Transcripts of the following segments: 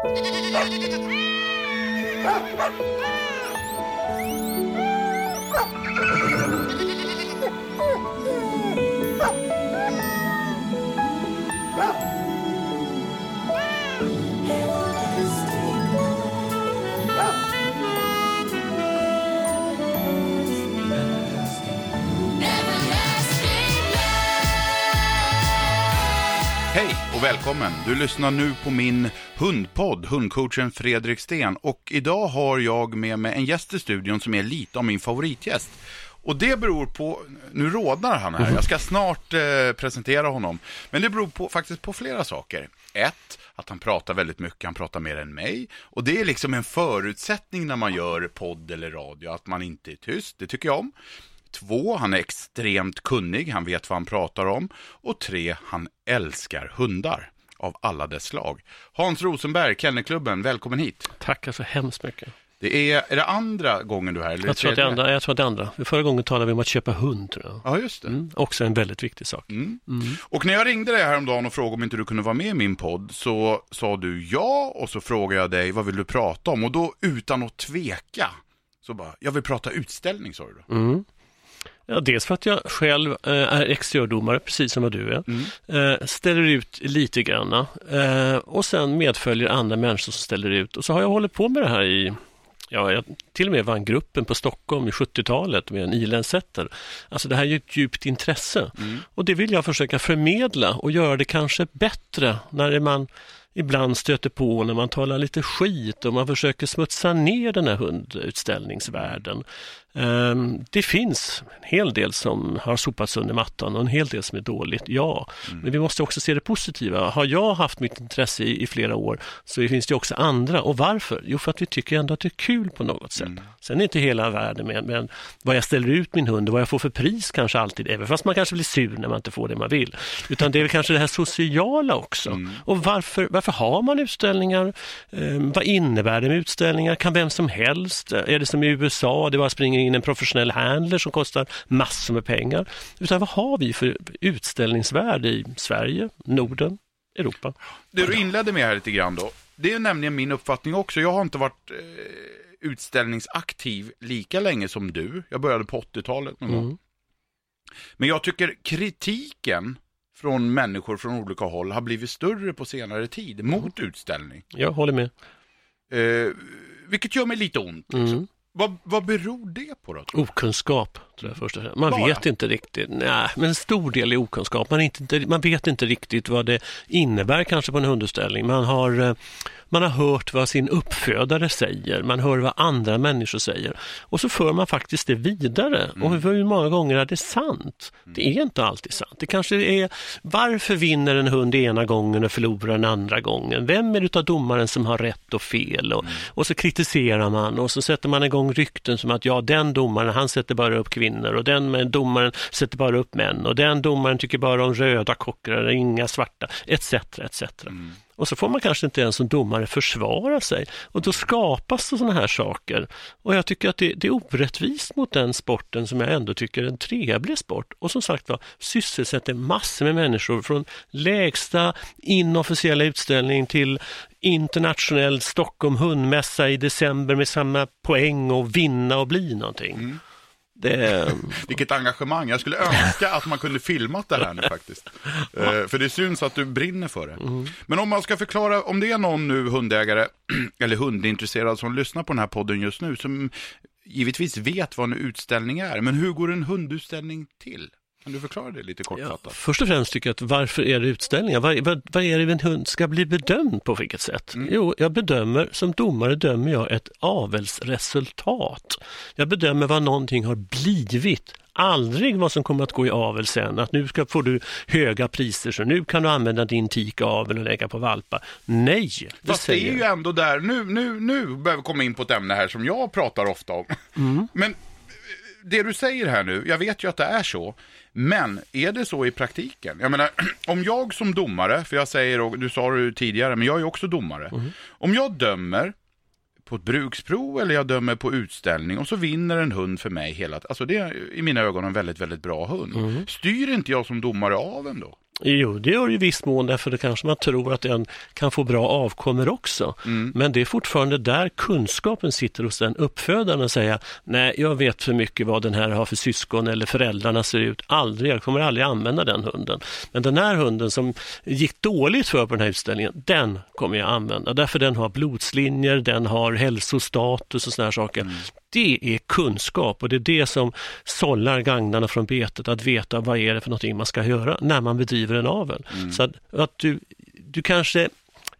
Ah! Och välkommen! Du lyssnar nu på min hundpodd, hundcoachen Fredrik Sten. Och idag har jag med mig en gäst i studion som är lite av min favoritgäst. Och det beror på, nu rådnar han här, jag ska snart eh, presentera honom. Men det beror på, faktiskt på flera saker. Ett, att han pratar väldigt mycket, han pratar mer än mig. Och det är liksom en förutsättning när man gör podd eller radio, att man inte är tyst, det tycker jag om. Två, han är extremt kunnig, han vet vad han pratar om. Och tre, han älskar hundar av alla dess slag. Hans Rosenberg, Kennelklubben, välkommen hit. Tackar så hemskt mycket. Det är, är det andra gången du är här? Eller Jag tror, att det andra, jag tror att det andra. Förra gången talade vi om att köpa hund, tror jag. Ja, just det. Mm, också en väldigt viktig sak. Mm. Och när jag ringde dig häromdagen och frågade om inte du kunde vara med i min podd så sa du ja och så frågade jag dig vad vill du prata om och då utan att tveka så bara, jag vill prata utställning sa du då. Ja, dels för att jag själv eh, är exteriördomare, precis som du är. Mm. Eh, ställer ut lite grann eh, och sen medföljer andra människor som ställer ut. Och så har jag hållit på med det här i Ja, jag till och med vann gruppen på Stockholm i 70-talet med en iländsätter. Alltså det här är ju ett djupt intresse Mm. och det vill jag försöka förmedla och göra det kanske bättre när man ibland stöter på när man talar lite skit och man försöker smutsa ner den här hundutställningsvärlden. Ehm, Det finns en hel del som har sopats under mattan och en hel del som är dåligt, ja. Men vi måste också se det positiva. Har jag haft mitt intresse i, i flera år så finns det också andra. Och varför? Jo, för att vi tycker ändå att det är kul på något sätt. Sen är inte hela världen med, men vad jag ställer ut min hund och vad jag får för pris kanske alltid, även fast man kanske blir sur när man inte får det man vill. Utan det är väl kanske det här sociala också. Och varför, varför har man utställningar? Ehm, vad innebär det med utställningar? Kan vem som helst? Är det som i USA, det bara springer in en professionell handler som kostar massor med pengar? Utan vad har vi för utställningsvärde i Sverige, Norden, Europa? Det du inledde med här lite grann då, det är nämligen min uppfattning också. Jag har inte varit eh, utställningsaktiv lika länge som du. Jag började på 80-talet någon gång. Mm. Men jag tycker kritiken från människor från olika håll har blivit större på senare tid mot utställning. Jag håller med. Eh, vilket gör mig lite ont. Liksom. Mm. Vad, vad beror det på då? Okunskap, tror jag först och främst. Man Bara? vet inte riktigt. Nej, men en stor del är okunskap. Man, är inte, man vet inte riktigt vad det innebär kanske på en hundutställning. Man har, eh, man har hört vad sin uppfödare säger, man hör vad andra människor säger och så för man faktiskt det vidare. Och hur många gånger är det sant? Det är inte alltid sant. Det kanske är varför vinner en hund ena gången och förlorar den andra gången? Vem är det utav domaren som har rätt och fel? Och, och så kritiserar man och så sätter man igång rykten som att ja, den domaren han sätter bara upp kvinnor och den med domaren sätter bara upp män och den domaren tycker bara om röda kockar, inga svarta, etc. etc. Och så får man kanske inte ens som domare försvara sig och då skapas sådana här saker. Och jag tycker att det, det är orättvist mot den sporten som jag ändå tycker är en trevlig sport och som sagt var sysselsätter massor med människor från lägsta inofficiella utställning till internationell Stockholm hundmässa i december med samma poäng och vinna och bli någonting. Det, Vilket engagemang. Jag skulle önska att man kunde filmat det här nu faktiskt. Eh, för det syns att du brinner för det. Men om man ska förklara, om det är någon nu hundägare eller hundintresserad som lyssnar på den här podden just nu som givetvis vet vad en utställning är. Men hur går en hundutställning till? Kan du förklara det lite Ja, kortfattat? först och främst tycker jag att varför är det utställningar? Vad, vad, vad är det en hund ska bli bedömd på vilket sätt? Jo, jag bedömer, som domare dömer jag ett avelsresultat. Jag bedömer vad någonting har blivit. Aldrig vad som kommer att gå i avel sen, att nu ska, får du höga priser så nu kan du använda din tikavel och lägga på valpar. Nej, det Fast det säger är ju ändå där, nu, nu, nu börjar vi komma in på ett ämne här som jag pratar ofta om. Men eh, det du säger här nu, jag vet ju att det är så, men är det så i praktiken? Jag menar, om jag som domare, för jag säger, och du sa det tidigare, men jag är också domare. Om jag dömer på ett bruksprov eller jag dömer på utställning och så vinner en hund för mig hela Alltså det är i mina ögon en väldigt, väldigt bra hund. Styr inte jag som domare av en då? Jo, det gör det i viss mån därför det kanske man tror att den kan få bra avkommor också. Mm. Men det är fortfarande där kunskapen sitter hos den uppfödaren och säga nej, jag vet för mycket vad den här har för syskon eller föräldrarna ser ut. Aldrig, jag kommer aldrig använda den hunden. Men den här hunden som gick dåligt för på den här utställningen, den kommer jag använda därför den har blodslinjer, den har hälsostatus och sådana här saker. Mm. Det är kunskap och det är det som sållar gagnarna från betet, att veta vad är det för någonting man ska göra när man bedriver en avel. Mm. Så att, att du, du kanske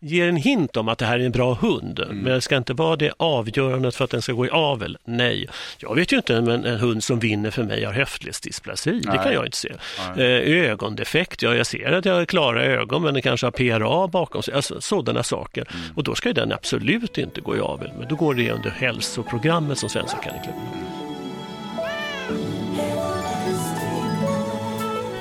ger en hint om att det här är en bra hund. Mm. Men det ska inte vara det avgörande för att den ska gå i avel. Nej, jag vet ju inte om en, en hund som vinner för mig har höftledsdysplasi. Det kan jag inte se. Eh, ögondefekt, ja jag ser att jag har klara ögon men den kanske har PRA bakom sig. Alltså, sådana saker. Mm. Och då ska den absolut inte gå i avel. Men då går det under hälsoprogrammet som Svenska Kennelklubben.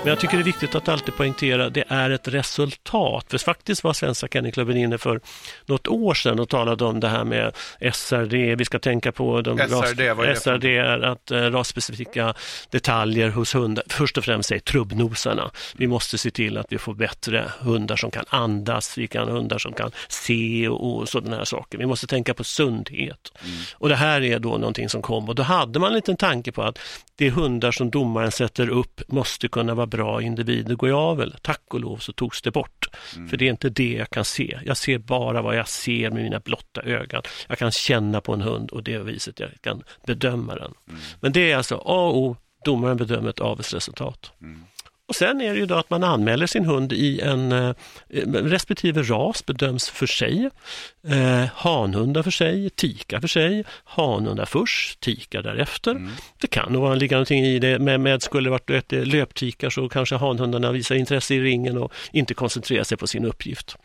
Men jag tycker det är viktigt att alltid poängtera det är ett resultat. För faktiskt var Svenska Kennelklubben inne för något år sedan och talade om det här med SRD. Vi ska tänka på de SRD, ras, SRD är att äh, rasspecifika detaljer hos hundar. Först och främst är trubbnosarna. Vi måste se till att vi får bättre hundar som kan andas, vi kan hundar som kan se och, och sådana här saker. Vi måste tänka på sundhet. Mm. Och det här är då någonting som kom och då hade man en liten tanke på att de hundar som domaren sätter upp måste kunna vara bra individer går i avel. Tack och lov så togs det bort. Mm. För det är inte det jag kan se. Jag ser bara vad jag ser med mina blotta ögon. Jag kan känna på en hund och det viset jag kan bedöma den. Mm. Men det är alltså A och O, domaren bedömer ett avelsresultat. Mm. Och sen är det ju då att man anmäler sin hund i en eh, respektive ras bedöms för sig. Eh, hanhundar för sig, tikar för sig, hanhundar först, tikar därefter. Mm. Det kan nog ligga någonting i det, med, med skulle det varit ett löptikar så kanske hanhundarna visar intresse i ringen och inte koncentrerar sig på sin uppgift.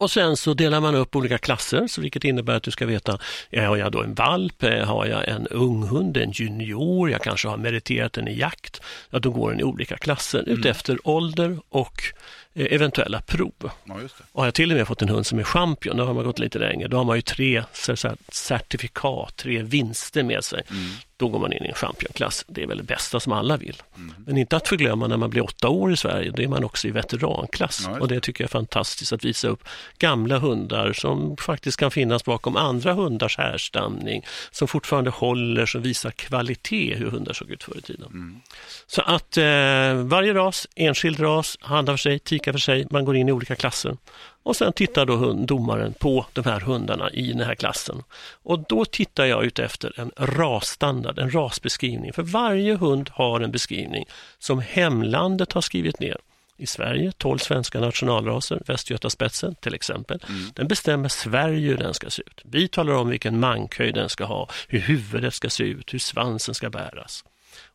Och sen så delar man upp olika klasser, så vilket innebär att du ska veta, har jag då en valp, har jag en unghund, en junior, jag kanske har meriterat den i jakt, ja då går den i olika klasser mm. utefter ålder och Eh, eventuella prov. Ja, och har jag till och med fått en hund som är champion, då har man gått lite längre. Då har man ju tre certifikat, tre vinster med sig. Mm. Då går man in i en championklass. Det är väl det bästa som alla vill. Mm. Men inte att förglömma när man blir åtta år i Sverige, då är man också i veteranklass. Ja, och det tycker jag är fantastiskt att visa upp gamla hundar som faktiskt kan finnas bakom andra hundars härstamning, som fortfarande håller, som visar kvalitet hur hundar såg ut förr i tiden. Mm. Så att eh, varje ras, enskild ras, handlar för sig, lika för sig, man går in i olika klasser. Och sen tittar då domaren på de här hundarna i den här klassen. Och då tittar jag ut efter en rasstandard, en rasbeskrivning. För varje hund har en beskrivning som hemlandet har skrivit ner. I Sverige, 12 svenska nationalraser, Västgötaspetsen till exempel. Mm. Den bestämmer Sverige hur den ska se ut. Vi talar om vilken mankhöjd den ska ha, hur huvudet ska se ut, hur svansen ska bäras.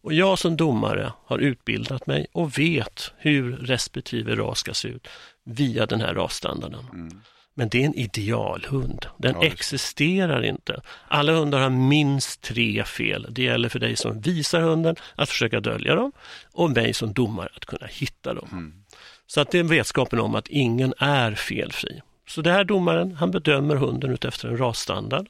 Och jag som domare har utbildat mig och vet hur respektive ras ska se ut via den här rasstandarden. Mm. Men det är en idealhund. Den ja, existerar inte. Alla hundar har minst tre fel. Det gäller för dig som visar hunden att försöka dölja dem och mig som domare att kunna hitta dem. Mm. Så att det är vetskapen om att ingen är felfri. Så det här domaren, han bedömer hunden utefter en rasstandard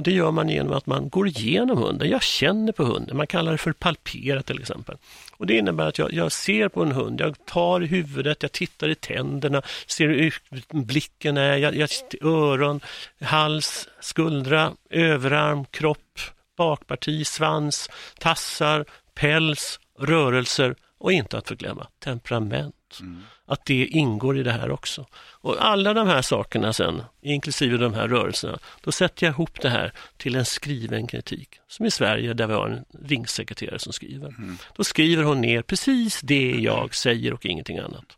och Det gör man genom att man går igenom hunden. Jag känner på hunden. Man kallar det för palpera till exempel. Och Det innebär att jag, jag ser på en hund, jag tar i huvudet, jag tittar i tänderna, ser hur blicken är, jag, jag, öron, hals, skuldra, överarm, kropp, bakparti, svans, tassar, päls, rörelser och inte att förglömma temperament. Mm. Att det ingår i det här också. Och alla de här sakerna sen, inklusive de här rörelserna, då sätter jag ihop det här till en skriven kritik. Som i Sverige där vi har en ringsekreterare som skriver. Mm. Då skriver hon ner precis det jag säger och ingenting annat.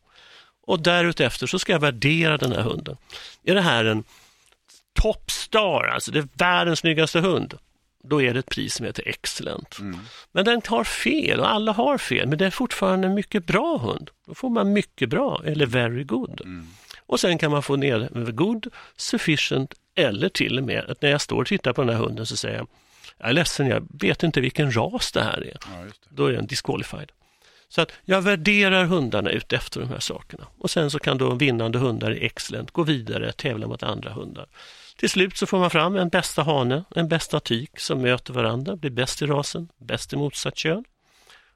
Och därutefter så ska jag värdera den här hunden. Är det här en topstar, alltså det är världens snyggaste hund? Då är det ett pris som heter Excellent. Mm. Men den har fel och alla har fel, men det är fortfarande en mycket bra hund. Då får man mycket bra eller very good. Mm. Och sen kan man få ner good, sufficient eller till och med att när jag står och tittar på den här hunden så säger jag jag är ledsen, jag vet inte vilken ras det här är. Ja, det. Då är den disqualified. Så att jag värderar hundarna ut efter de här sakerna. Och sen så kan då vinnande hundar i Excellent gå vidare, tävla mot andra hundar. Till slut så får man fram en bästa hane, en bästa tyk som möter varandra, blir bäst i rasen, bäst i motsatt kön.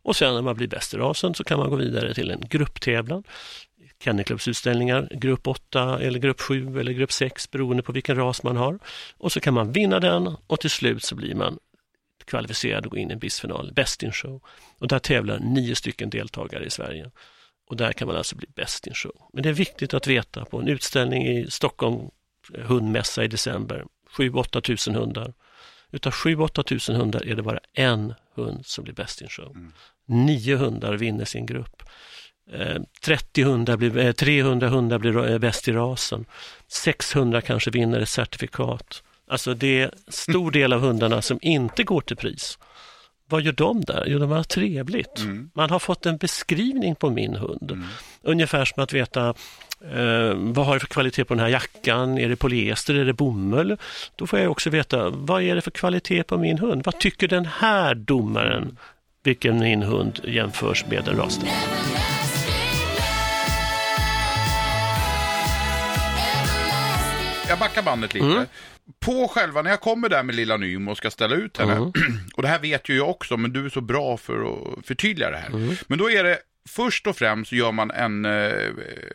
Och sen när man blir bäst i rasen så kan man gå vidare till en grupptävlan. Kennelklubbsutställningar, grupp 8 eller grupp 7 eller grupp 6 beroende på vilken ras man har. Och så kan man vinna den och till slut så blir man kvalificerad att gå in i en bisfinal, Best in show. Och där tävlar nio stycken deltagare i Sverige. Och där kan man alltså bli Best in show. Men det är viktigt att veta på en utställning i Stockholm hundmässa i december, 7-8 tusen hundar. Utav 7-8 tusen hundar är det bara en hund som blir Best in show. Mm. Nio hundar vinner sin grupp. 30 eh, hundar blir, 300 eh, hundar blir eh, bäst i rasen. 600 kanske vinner ett certifikat. Alltså det är stor del av hundarna som inte går till pris. Vad gör de där? Jo, de har trevligt. Mm. Man har fått en beskrivning på min hund. Mm. Ungefär som att veta eh, vad har det för kvalitet på den här jackan? Är det polyester? Är det bomull? Då får jag också veta vad är det för kvalitet på min hund? Vad tycker den här domaren vilken min hund jämförs med en rasen? Jag backar bandet lite. Mm på själva, när jag kommer där med lilla Nymo och ska ställa ut henne, mm. och det här vet ju jag också, men du är så bra för att förtydliga det här. Mm. Men då är det, först och främst gör man en eh,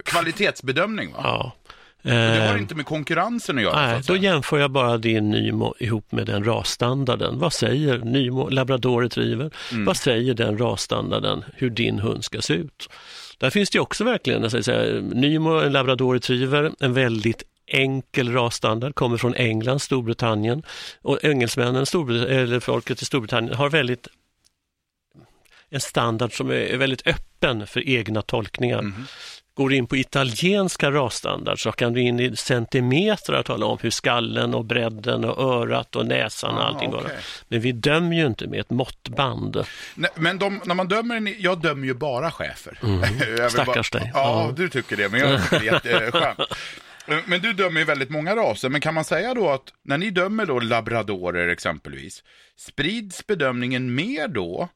kvalitetsbedömning va? Ja. det har eh, inte med konkurrensen att göra. Nej, då jämför jag bara din Nymo ihop med den rasstandarden. Vad säger Nymo, labrador retriever, mm. vad säger den rasstandarden hur din hund ska se ut? Där finns det också verkligen, säga, Nymo, en labrador retriever, en väldigt enkel rasstandard, kommer från England, Storbritannien och engelsmännen, Storbrit eller folket i Storbritannien har väldigt en standard som är väldigt öppen för egna tolkningar. Mm. Går in på italienska rasstandard så kan du in i centimeter tala om hur skallen och bredden och örat och näsan och ah, allting okay. Men vi dömer ju inte med ett måttband. Nej, men de, när man dömer, jag dömer ju bara chefer. Mm. Stackars dig. Ja, ja, du tycker det, men jag tycker det är jätteskönt. Men du dömer ju väldigt många raser, men kan man säga då att när ni dömer då labradorer exempelvis, sprids bedömningen mer då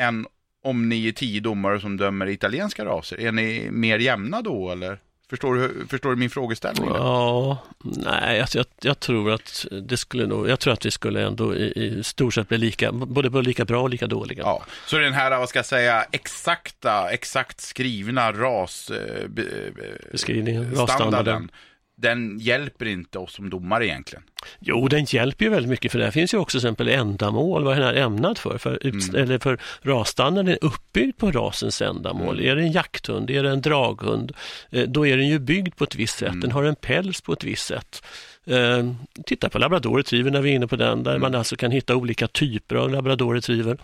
än om ni är tio domare som dömer italienska raser? Är ni mer jämna då eller? Förstår du, förstår du min frågeställning? Ja, nej, alltså jag, jag, tror att det skulle nog, jag tror att vi skulle ändå i, i stort sett bli lika, både lika bra och lika dåliga. Ja, så den här, vad ska jag säga, exakta, exakt skrivna ras... Eh, Beskrivningen, rasstandarden den hjälper inte oss som domare egentligen. Jo, den hjälper ju väldigt mycket för det finns ju också till exempel ändamål, vad den är ämnad för. För, mm. eller för rasstandarden är uppbyggd på rasens ändamål. Mm. Är det en jakthund, är det en draghund, eh, då är den ju byggd på ett visst sätt, mm. den har en päls på ett visst sätt. Eh, titta på labrador retriever när vi är inne på den, där mm. man alltså kan hitta olika typer av labrador retriever.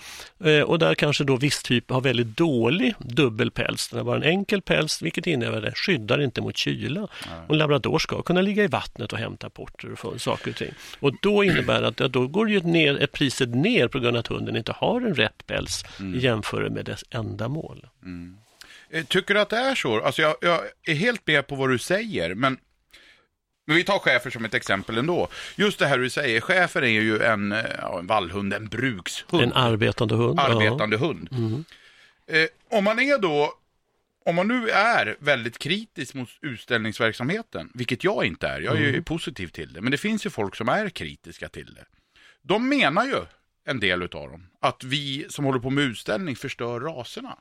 Eh, och där kanske då viss typ har väldigt dålig dubbelpäls. Den har bara en enkel päls, vilket innebär att den skyddar inte mot kyla. Mm. Och en labrador ska kunna ligga i vattnet och hämta porter och få saker och ting. Och då innebär det att ja, då går ju ner, priset ner på grund av att hunden inte har en rätt päls mm. i jämförelse med dess ändamål. Mm. Eh, tycker du att det är så? Alltså jag, jag är helt med på vad du säger, men vi tar chefer som ett exempel ändå. Just det här du säger, chefer är ju en, eh, ja, en vallhund, en brukshund. En arbetande hund. Arbetande ja. hund. Mm. Eh, om man är då, om man nu är väldigt kritisk mot utställningsverksamheten, vilket jag inte är, jag är mm. ju positiv till det, men det finns ju folk som är kritiska till det. De menar ju, en del utav dem, att vi som håller på med utställning förstör raserna.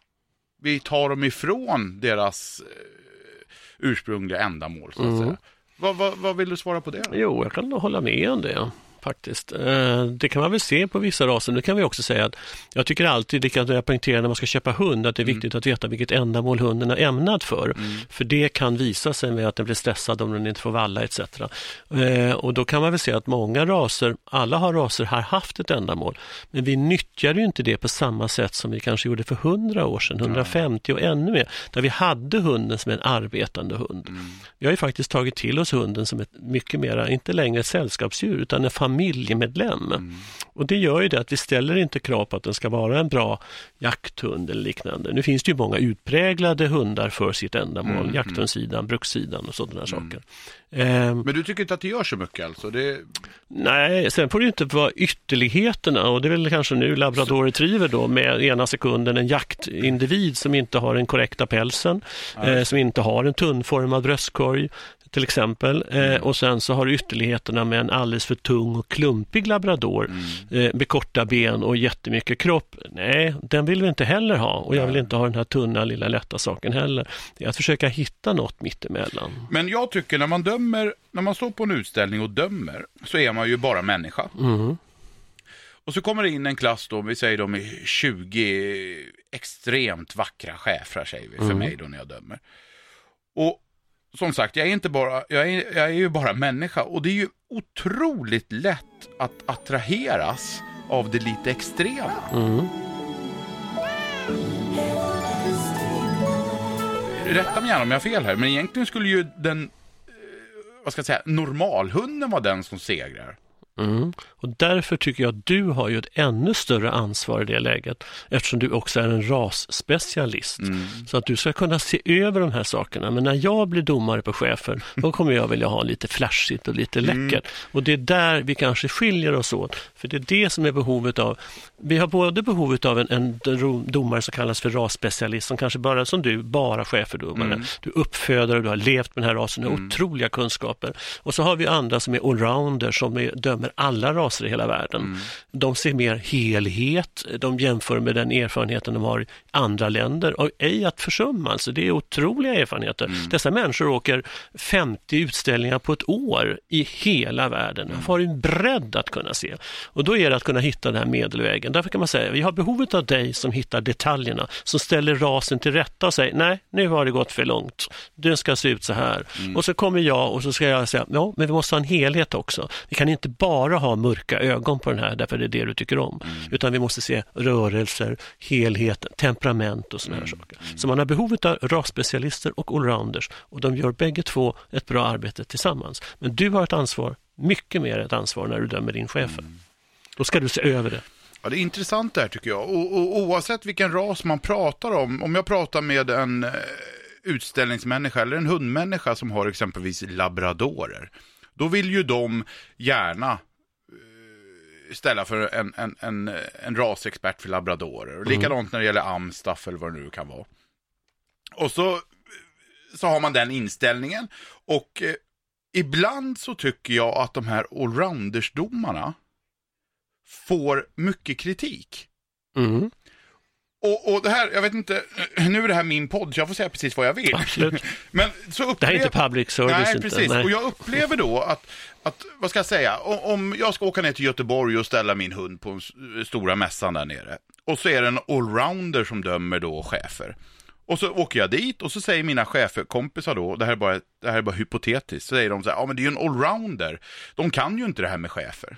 Vi tar dem ifrån deras eh, ursprungliga ändamål, så att mm. säga. Vad, vad, vad vill du svara på det? Jo, jag kan hålla med om det faktiskt. Eh, det kan man väl se på vissa raser. Nu kan vi också säga att jag tycker alltid, det kan jag poängtera när man ska köpa hund, att det är mm. viktigt att veta vilket ändamål hunden är ämnad för. Mm. För det kan visa sig med att den blir stressad om den inte får valla etc. Eh, och då kan man väl se att många raser, alla har raser har haft ett ändamål, men vi nyttjar ju inte det på samma sätt som vi kanske gjorde för 100 år sedan, 150 och ännu mer, där vi hade hunden som en arbetande hund. Mm. Vi har ju faktiskt tagit till oss hunden som ett mycket mera, inte längre ett sällskapsdjur, utan en familjemedlem. Mm. Och det gör ju det att vi ställer inte krav på att den ska vara en bra jakthund eller liknande. Nu finns det ju många utpräglade hundar för sitt ändamål, mm. jakthundssidan, brukssidan och sådana mm. saker. Eh, Men du tycker inte att det gör så mycket alltså? Det... Nej, sen får det inte vara ytterligheterna och det är väl kanske nu labrador retriever då med ena sekunden en jaktindivid som inte har den korrekta pälsen, eh, som inte har en tunnformad bröstkorg, till exempel. Eh, och sen så har du ytterligheterna med en alldeles för tung och klumpig labrador Mm. eh, med korta ben och jättemycket kropp. Nej, den vill vi inte heller ha och jag vill inte ha den här tunna lilla lätta saken heller. Det är att försöka hitta något mittemellan. Men jag tycker när man dömer, när man står på en utställning och dömer, så är man ju bara människa. Mm. Och så kommer det in en klass då, vi säger de är 20 extremt vackra chefer, säger vi, för mig då när jag dömer. Och som sagt, jag är, inte bara, jag, är, jag är ju bara människa och det är ju otroligt lätt att attraheras av det lite extrema. Mm. Rätta mig gärna om jag har fel här, men egentligen skulle ju den, eh, vad ska jag säga, normalhunden vara den som segrar. Mm. Och därför tycker jag att du har ju ett ännu större ansvar i det läget eftersom du också är en rasspecialist. Så att du ska kunna se över de här sakerna. Men när jag blir domare på chefer, då kommer jag vilja ha lite flashigt och lite läckert. Och det är där vi kanske skiljer oss åt. För det är det som är behovet av, vi har både behovet av en, en domare som kallas för rasspecialist, som kanske bara, som du, bara cheferdomare. Du är uppfödare, du har levt med den här rasen, du har otroliga kunskaper. Och så har vi andra som är allrounder, som är, dömer alla raser i hela världen. De ser mer helhet, de jämför med den erfarenheten de har i andra länder och ej att försumma. Alltså det är otroliga erfarenheter. Dessa människor åker 50 utställningar på ett år i hela världen. De har en bredd att kunna se. Och då är det att kunna hitta den här medelvägen. Därför kan man säga, vi har behovet av dig som hittar detaljerna, som ställer rasen till rätta och säger, nej, nu har det gått för långt. Den ska se ut så här. Och så kommer jag och så ska jag säga, ja, men vi måste ha en helhet också. Vi kan inte bara ha mörka ögon på den här, därför det är det du tycker om. Utan vi måste se rörelser, helhet, temperament och sådana här saker. Så man har behovet av rasspecialister och allrounders och de gör bägge två ett bra arbete tillsammans. Men du har ett ansvar, mycket mer ett ansvar när du dömer din chef. Då ska du se över det. Ja, det är intressant det här tycker jag. Och, och, oavsett vilken ras man pratar om, om jag pratar med en eh, utställningsmänniska eller en hundmänniska som har exempelvis labradorer, då vill ju de gärna eh, ställa för en, en, en, en rasexpert för labradorer. Och likadant när det gäller amstaff eller vad det nu kan vara. Och så, så har man den inställningen. Och eh, ibland så tycker jag att de här allroundersdomarna får mycket kritik. Mm, Och, och det här, jag vet inte, nu är det här min podd så jag får säga precis vad jag vill. absolut. Men så Det här är inte public service. Nej, inte. precis. Nej. Och jag upplever då att, att, vad ska jag säga, om jag ska åka ner till Göteborg och ställa min hund på den s- stora mässan där nere. Och så är det en allrounder som dömer då chefer. Och så åker jag dit och så säger mina chefer, kompisar då, det här är bara, det här är bara hypotetiskt, så säger de så här, ja men det är ju en allrounder. De kan ju inte det här med chefer.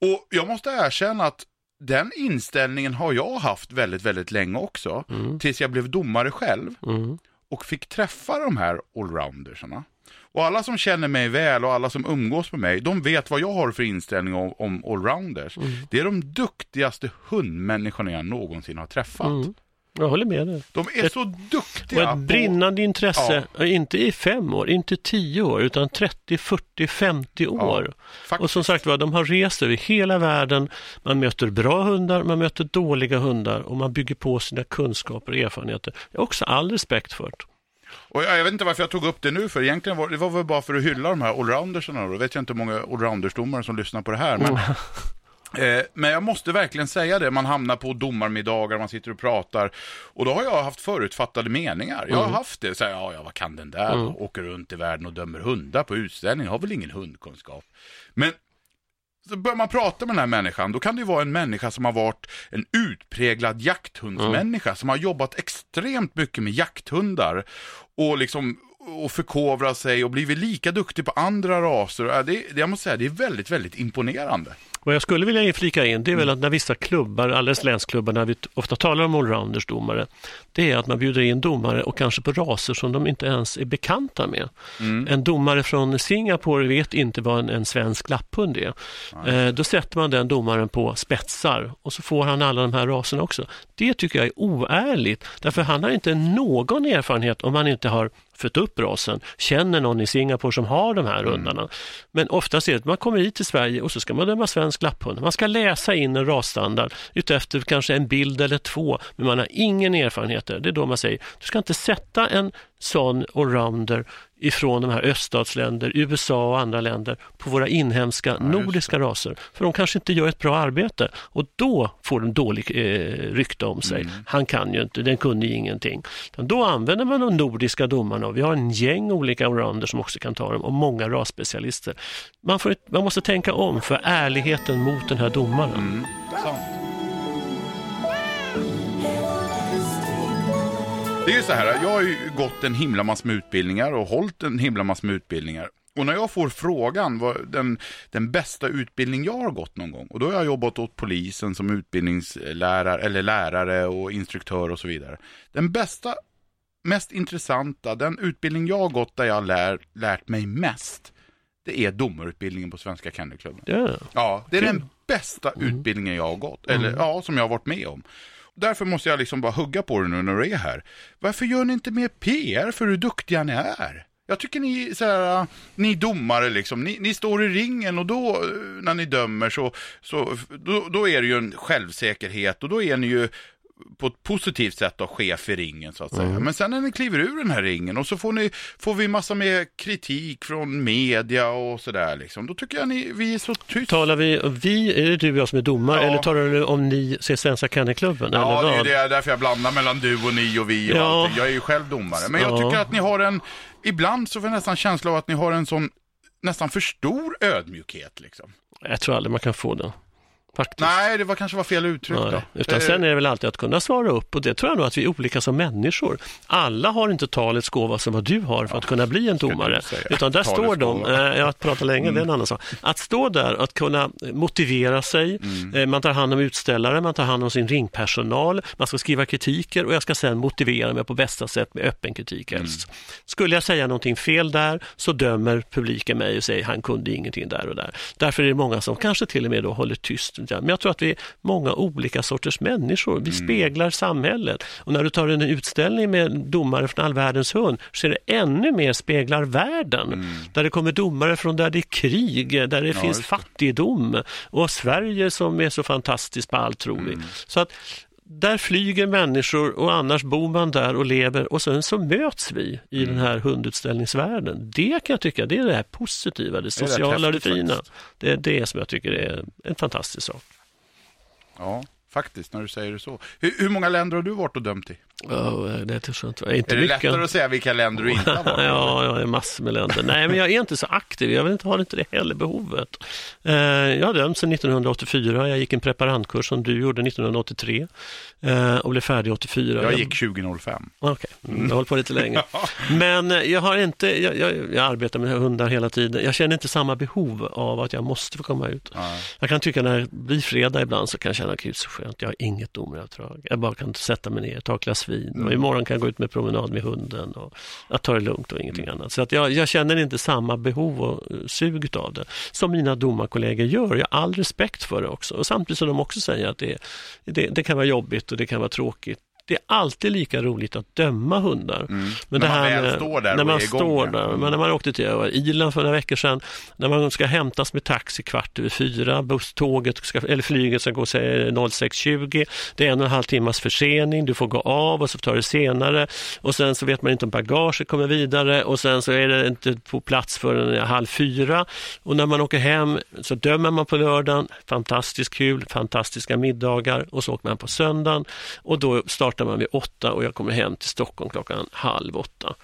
Och jag måste erkänna att den inställningen har jag haft väldigt, väldigt länge också. Tills jag blev domare själv Mm. och fick träffa de här allroundersarna. Och alla som känner mig väl och alla som umgås med mig, de vet vad jag har för inställning om, om allrounders. Det är de duktigaste hundmänniskorna jag någonsin har träffat. Mm. Jag håller med dig. De är så Och duktiga ett brinnande intresse, Ja. inte i fem år, inte tio år, utan 30, 40, 50 år. faktiskt. Och som sagt var, de har rest över hela världen. Man möter bra hundar, man möter dåliga hundar och man bygger på sina kunskaper och erfarenheter. Jag har också all respekt för det. Och jag, jag vet inte varför jag tog upp det nu, för egentligen var det var väl bara för att hylla de här allroundersarna. Då vet jag inte hur många allroundersdomare som lyssnar på det här. Men, eh, men jag måste verkligen säga det, man hamnar på domarmiddagar, man sitter och pratar. Och då har jag haft förutfattade meningar. Jag har haft det, så här, ja, ja, vad kan den där? Åker runt i världen och dömer hundar på utställning, har väl ingen hundkunskap. Men så börjar man prata med den här människan, då kan det ju vara en människa som har varit en utpräglad jakthundsmänniska, som har jobbat extremt mycket med jakthundar och liksom och förkovrat sig och blivit lika duktig på andra raser. Det, det, jag måste säga, det är väldigt, väldigt imponerande. Vad jag skulle vilja flika in, det är väl att när vissa klubbar, alldeles länsklubbar, när vi ofta talar om allrounders domare, det är att man bjuder in domare och kanske på raser som de inte ens är bekanta med. En domare från Singapore vet inte vad en, en svensk lapphund är. Eh, då sätter man den domaren på spetsar och så får han alla de här raserna också. Det tycker jag är oärligt, därför han har inte någon erfarenhet om han inte har fött upp rasen, känner någon i Singapore som har de här hundarna. Men oftast är det att man kommer hit till Sverige och så ska man döma svensk lapphund. Man ska läsa in en rasstandard utefter kanske en bild eller två, men man har ingen erfarenhet. Det är då man säger, du ska inte sätta en sån allrounder ifrån de här öststatsländer, USA och andra länder på våra inhemska just nordiska raser. För de kanske inte gör ett bra arbete och då får de dålig eh, rykte om sig. Mm. Han kan ju inte, den kunde ju ingenting. Då använder man de nordiska domarna och vi har en gäng olika allrounder som också kan ta dem och många rasspecialister. Man, får, man måste tänka om för ärligheten mot den här domaren. Mm, Det är ju så här, jag har ju gått en himla massa med utbildningar och hållit en himla massa med utbildningar. Och när jag får frågan vad den, den bästa utbildning jag har gått någon gång, och då har jag jobbat åt polisen som utbildningslärare, eller lärare och instruktör och så vidare. Den bästa, mest intressanta, den utbildning jag har gått där jag har lär, lärt mig mest, det är domarutbildningen på Svenska Kennelklubben. Ja. Ja, det är Kul. den bästa utbildningen jag har gått, eller ja, som jag har varit med om. Därför måste jag liksom bara hugga på det nu när du är här. Varför gör ni inte mer PR för hur duktiga ni är? Jag tycker ni, så här, äh, ni domare liksom, ni, ni står i ringen och då äh, när ni dömer så, så då, då är det ju en självsäkerhet och då är ni ju på ett positivt sätt då chef i ringen så att säga. Men sen när ni kliver ur den här ringen och så får, ni, får vi massa mer kritik från media och sådär liksom. Då tycker jag ni, vi är så tysta. Talar vi, vi, är det du och jag som är domare Ja. eller talar du om ni ser Svenska Kennelklubben? Ja, eller det är vad? det, därför jag blandar mellan du och ni och vi och Ja. allting. Jag är ju själv domare. Men jag Ja. tycker att ni har en, ibland så får jag nästan känsla av att ni har en sån nästan för stor ödmjukhet liksom. Jag tror aldrig man kan få det. Faktiskt. Nej, det var kanske var fel uttryck Nej, då. utan Eh, sen är det väl alltid att kunna svara upp och det tror jag nog att vi är olika som människor. Alla har inte talets gåva som vad du har för att kunna bli en domare. Utan där står de. Mm. eh, jag pratar länge, det är en annan sak. Att stå där, att kunna motivera sig, Mm. eh, man tar hand om utställare, man tar hand om sin ringpersonal, man ska skriva kritiker och jag ska sen motivera mig på bästa sätt med öppen kritik Mm. helst. Skulle jag säga någonting fel där så dömer publiken mig och säger han kunde ingenting där och där. Därför är det många som kanske till och med då håller tyst. Men jag tror att vi är många olika sorters människor. Vi speglar samhället. Och när du tar en utställning med domare från all världens hund så är det ännu mer speglar världen. Där det kommer domare från där det är krig, där det finns just det. fattigdom och Sverige som är så fantastiskt på allt tror vi. Så att där flyger människor och annars bor man där och lever och sen så möts vi i den här hundutställningsvärlden. Det kan jag tycka, det är det här positiva, det sociala det häftigt fina. Det är det som jag tycker är en fantastisk sak. Ja, faktiskt, när du säger det så. Hur, hur många länder har du varit och dömt i? Oh, det tror jag inte. Inte Är det mycket. lättare att säga vilka länder du inte har varit? Ja, jag är massor med länder. Nej, men jag är inte så aktiv. Jag vill inte, har inte det heller behovet. Eh, jag har dömt sedan 1984. Jag gick en preparantkurs som du gjorde 1983 eh, och blev färdig 84. Jag gick 2005. Okej, mm. jag har hållit på lite länge. Men eh, jag har inte, jag, jag, jag arbetar med hundar hela tiden. Jag känner inte samma behov av att jag måste få komma ut. Ja. Jag kan tycka när det blir fredag ibland så kan jag känna, gud så skönt, jag har inget domaruppdrag. Jag bara kan sätta mig ner, ta ett glas vin och imorgon kan jag gå ut med promenad med hunden och att ta det lugnt och ingenting annat. Så att jag, jag känner inte samma behov och eh, sug av det som mina domarkollegor gör. Jag har all respekt för det också och samtidigt som de också säger att det, det, det kan vara jobbigt och det kan vara tråkigt. Det är alltid lika roligt att döma hundar. Men När man väl står där när man står där, Mm. men när man åkte till Irland för några veckor sedan, när man ska hämtas med taxi kvart över fyra, busståget ska, eller flyget ska gå säg, 06.20, det är en och en halv timmas försening, du får gå av och så tar det senare. Och sen så vet man inte om bagaget kommer vidare. Och sen så är det inte på plats förrän halv fyra. Och när man åker hem så dömer man på lördagen, fantastiskt kul, fantastiska middagar. Och så åker man på söndagen. Och då startar man vid åtta och jag kommer hem till Stockholm klockan halv åtta.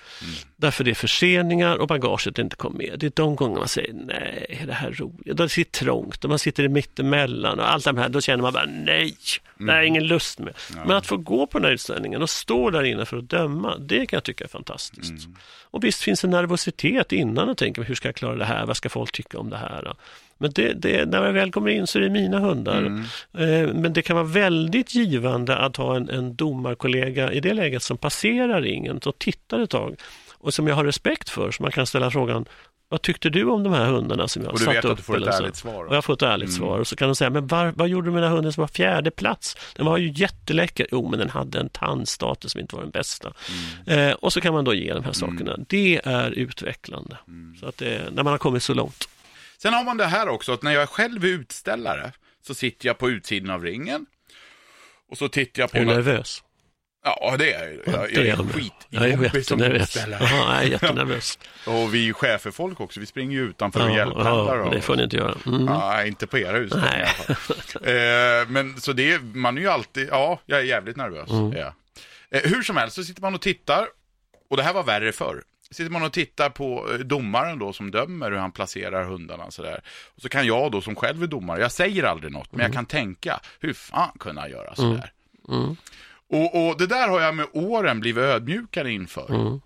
Därför det är förseningar och bagaget inte kom med. Det är de gånger man säger nej, är det här roligt? Då sitter trångt och man sitter i mittemellan och allt det här. Då känner man bara nej, det är ingen lust med. Men att få gå på den här utställningen och stå där inne för att döma, det kan jag tycka är fantastiskt. Och visst finns det nervositet innan och tänker hur ska jag klara det här? Vad ska folk tycka om det här? Men det, det, när jag väl kommer in så är det mina hundar. Eh, Men det kan vara väldigt givande att ha en, en domarkollega i det läget som passerar ringen och tittar ett tag och som jag har respekt för. Så man kan ställa frågan, vad tyckte du om de här hundarna som jag Och du vet upp? att du får ett ärligt svar. Och jag får ett ärligt svar. Och så kan de säga, men var, vad gjorde du med den här hunden som var fjärde plats? Den var ju jätteläcker. Jo, men den hade en tandstatus som inte var den bästa. Eh, och så kan man då ge de här sakerna. Det är utvecklande. Så att det, när man har kommit så långt. Sen har man det här också, att när jag själv är utställare så sitter jag på utsidan av ringen. Och så tittar jag på... Är du nervös? Ja, det är jag. Jag, jag är skitjobbig som utställare. Jaha, jag är jättenervös. Och vi är chefer-folk också, vi springer ju utanför och Ja, hjälppendlar. ja, det får ni inte göra. Mm. Nej, inte på era i Nej. alla. Eh, men så det, är- man är ju alltid, ja, jag är jävligt nervös. Mm. Ja. Eh, hur som helst så sitter man och tittar, och det här var värre förr. Sitter man och tittar på eh, domaren då som dömer hur han placerar hundarna sådär. Och så kan jag då som själv är domare, jag säger aldrig något, men jag kan tänka, hur fan kunna jag göra sådär? Mm. Och, och det där har jag med åren blivit ödmjukare inför. Mm.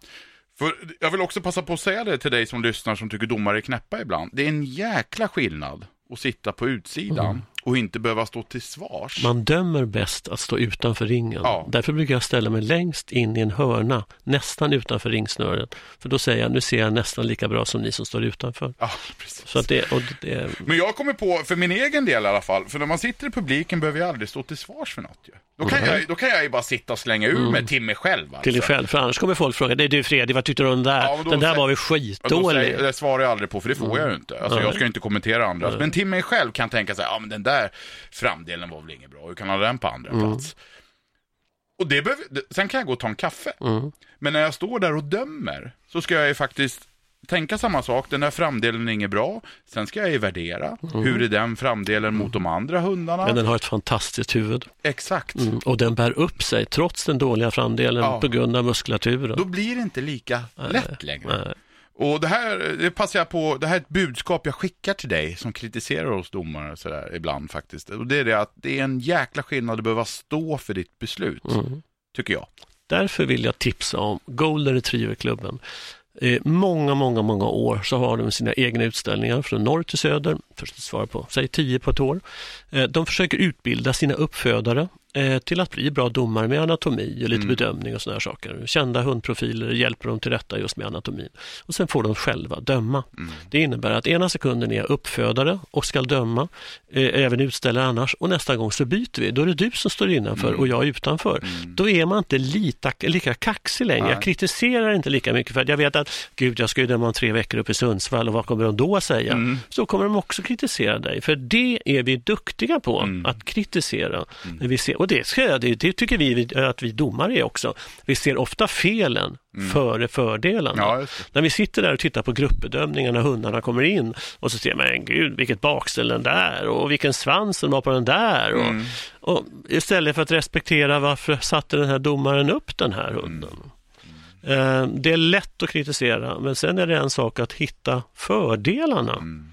För jag vill också passa på att säga det till dig som lyssnar som tycker domare är knäppa ibland. Det är en jäkla skillnad att sitta på utsidan och inte behöva stå till svars. Mm. Man dömer bäst att stå utanför ringen. Ja. Därför brukar jag ställa mig längst in i en hörna, nästan utanför ringsnöret. För då säger jag, nu ser jag nästan lika bra som ni som står utanför. Ja, precis. Så att det, det, Men jag kommer på, för min egen del i alla fall, för när man sitter i publiken behöver jag aldrig stå till svars för något ju. Då kan, jag, då kan jag ju bara sitta och slänga ur mig till mig själv. Alltså. Mm. till dig själv, för annars kommer folk fråga, det är du Fredrik, vad tyckte du om den där? Ja, den där säger- var väl skitdålig. säger, det svarar jag aldrig på, för det får jag ju inte. Alltså, jag ska ju inte kommentera andras. Men till mig själv kan jag tänka så här, ja men den där framdelen var väl inget bra, hur kan ha den på andra plats? Och det behöver, sen kan jag gå och ta en kaffe. Mm. Men när jag står där och dömer, så ska jag ju faktiskt tänka samma sak, den där framdelen är inget bra. Sen ska jag ju värdera, hur är den framdelen mot de andra hundarna? Men den har ett fantastiskt huvud. Exakt. Mm. Och den bär upp sig trots den dåliga framdelen Ja. på grund av muskulaturen. Då blir det inte lika lätt längre. Nej. Och det här, det passar jag på, det här är ett budskap jag skickar till dig som kritiserar oss domare sådär ibland faktiskt. Och det är det att det är en jäkla skillnad att behöva stå för ditt beslut, Mm. tycker jag. Därför vill jag tipsa om Golden Retriever-klubben. Eh, många, många, många år så har de sina egna utställningar från norr till söder, först att svara på, säg tio på ett år. Eh, de försöker utbilda sina uppfödare till att bli bra domare med anatomi och lite Mm. bedömning och sådana saker. Kända hundprofiler hjälper dem till rätta just med anatomin. Och sen får de själva döma. Mm. Det innebär att ena sekunden är jag uppfödare och ska döma, eh, även utställare annars, och nästa gång så byter vi. Då är det du som står innanför Mm. och jag utanför. Då är man inte lita, lika kaxig längre. Nej. Jag kritiserar inte lika mycket för att jag vet att gud, jag ska ju döma om tre veckor upp i Sundsvall och vad kommer de då säga? Mm. Så kommer de också kritisera dig, för det är vi duktiga på, Mm. att kritisera. När vi ser, och det, ska det, det tycker vi att vi domare är också. Vi ser ofta felen före fördelarna. Mm. Ja. När vi sitter där och tittar på gruppbedömningar när hundarna kommer in och så ser man, men gud vilket bakställ den där och vilken svans den var på den där. Mm. och istället för att respektera varför satte den här domaren upp den här hunden. Eh, Det är lätt att kritisera, men sen är det en sak att hitta fördelarna. Mm.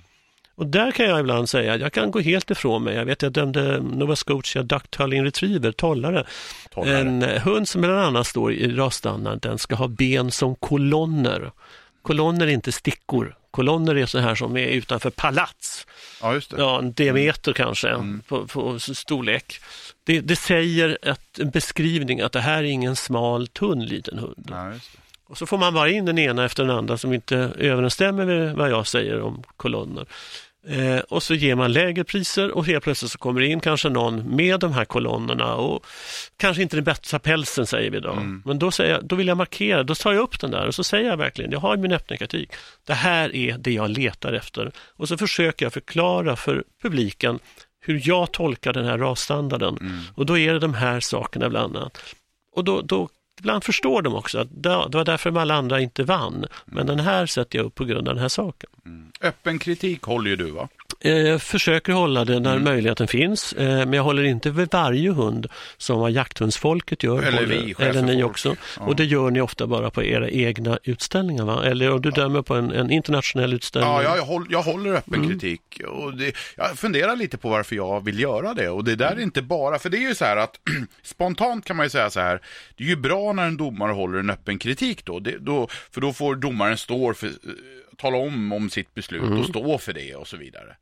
Och där kan jag ibland säga, jag kan gå helt ifrån mig. Jag vet jag dömde Nova Scotia Ducktalling Retriever, tollare. Tollare. En eh, hund som bland annat står i rasstandard, den ska ha ben som kolonner. Kolonner är inte stickor. Kolonner är så här som är utanför palats. Ja, just det. Ja, en diameter kanske på, på storlek. Det, det säger att, en beskrivning att det här är ingen smal, tunn liten hund. Ja. Och så får man bara in den ena efter den andra som inte överensstämmer med vad jag säger om kolonner. Eh, och så ger man lägre priser och helt plötsligt så kommer det in kanske någon med de här kolonnerna och kanske inte den bästa pälsen säger vi då. Men då, säger jag, då vill jag markera, då tar jag upp den där och så säger jag verkligen, jag har min öppna kritik. Det här är det jag letar efter. Och så försöker jag förklara för publiken hur jag tolkar den här rasstandarden. Och då är det de här sakerna bland annat. Och då, då ibland förstår de också att det var därför de alla andra inte vann. Men den här sätter jag upp på grund av den här saken. Mm. Öppen kritik håller ju du va? Eh, Jag försöker hålla det när möjligheten finns, eh, men jag håller inte vid varje hund som vad jakthundsfolket gör. Eller håller, vi, eller ni också. Ja. Och det gör ni ofta bara på era egna utställningar, va? Eller om du dömer på en, en internationell utställning. Ja, jag, jag, håller, jag håller öppen kritik. Och det, jag funderar lite på varför jag vill göra det. Och det där är inte bara, för det är ju så här att spontant kan man ju säga så här, det är ju bra när en domare håller en öppen kritik då. Det, då för då får domaren stå för, eh, tala om om sitt beslut och stå för det och så vidare.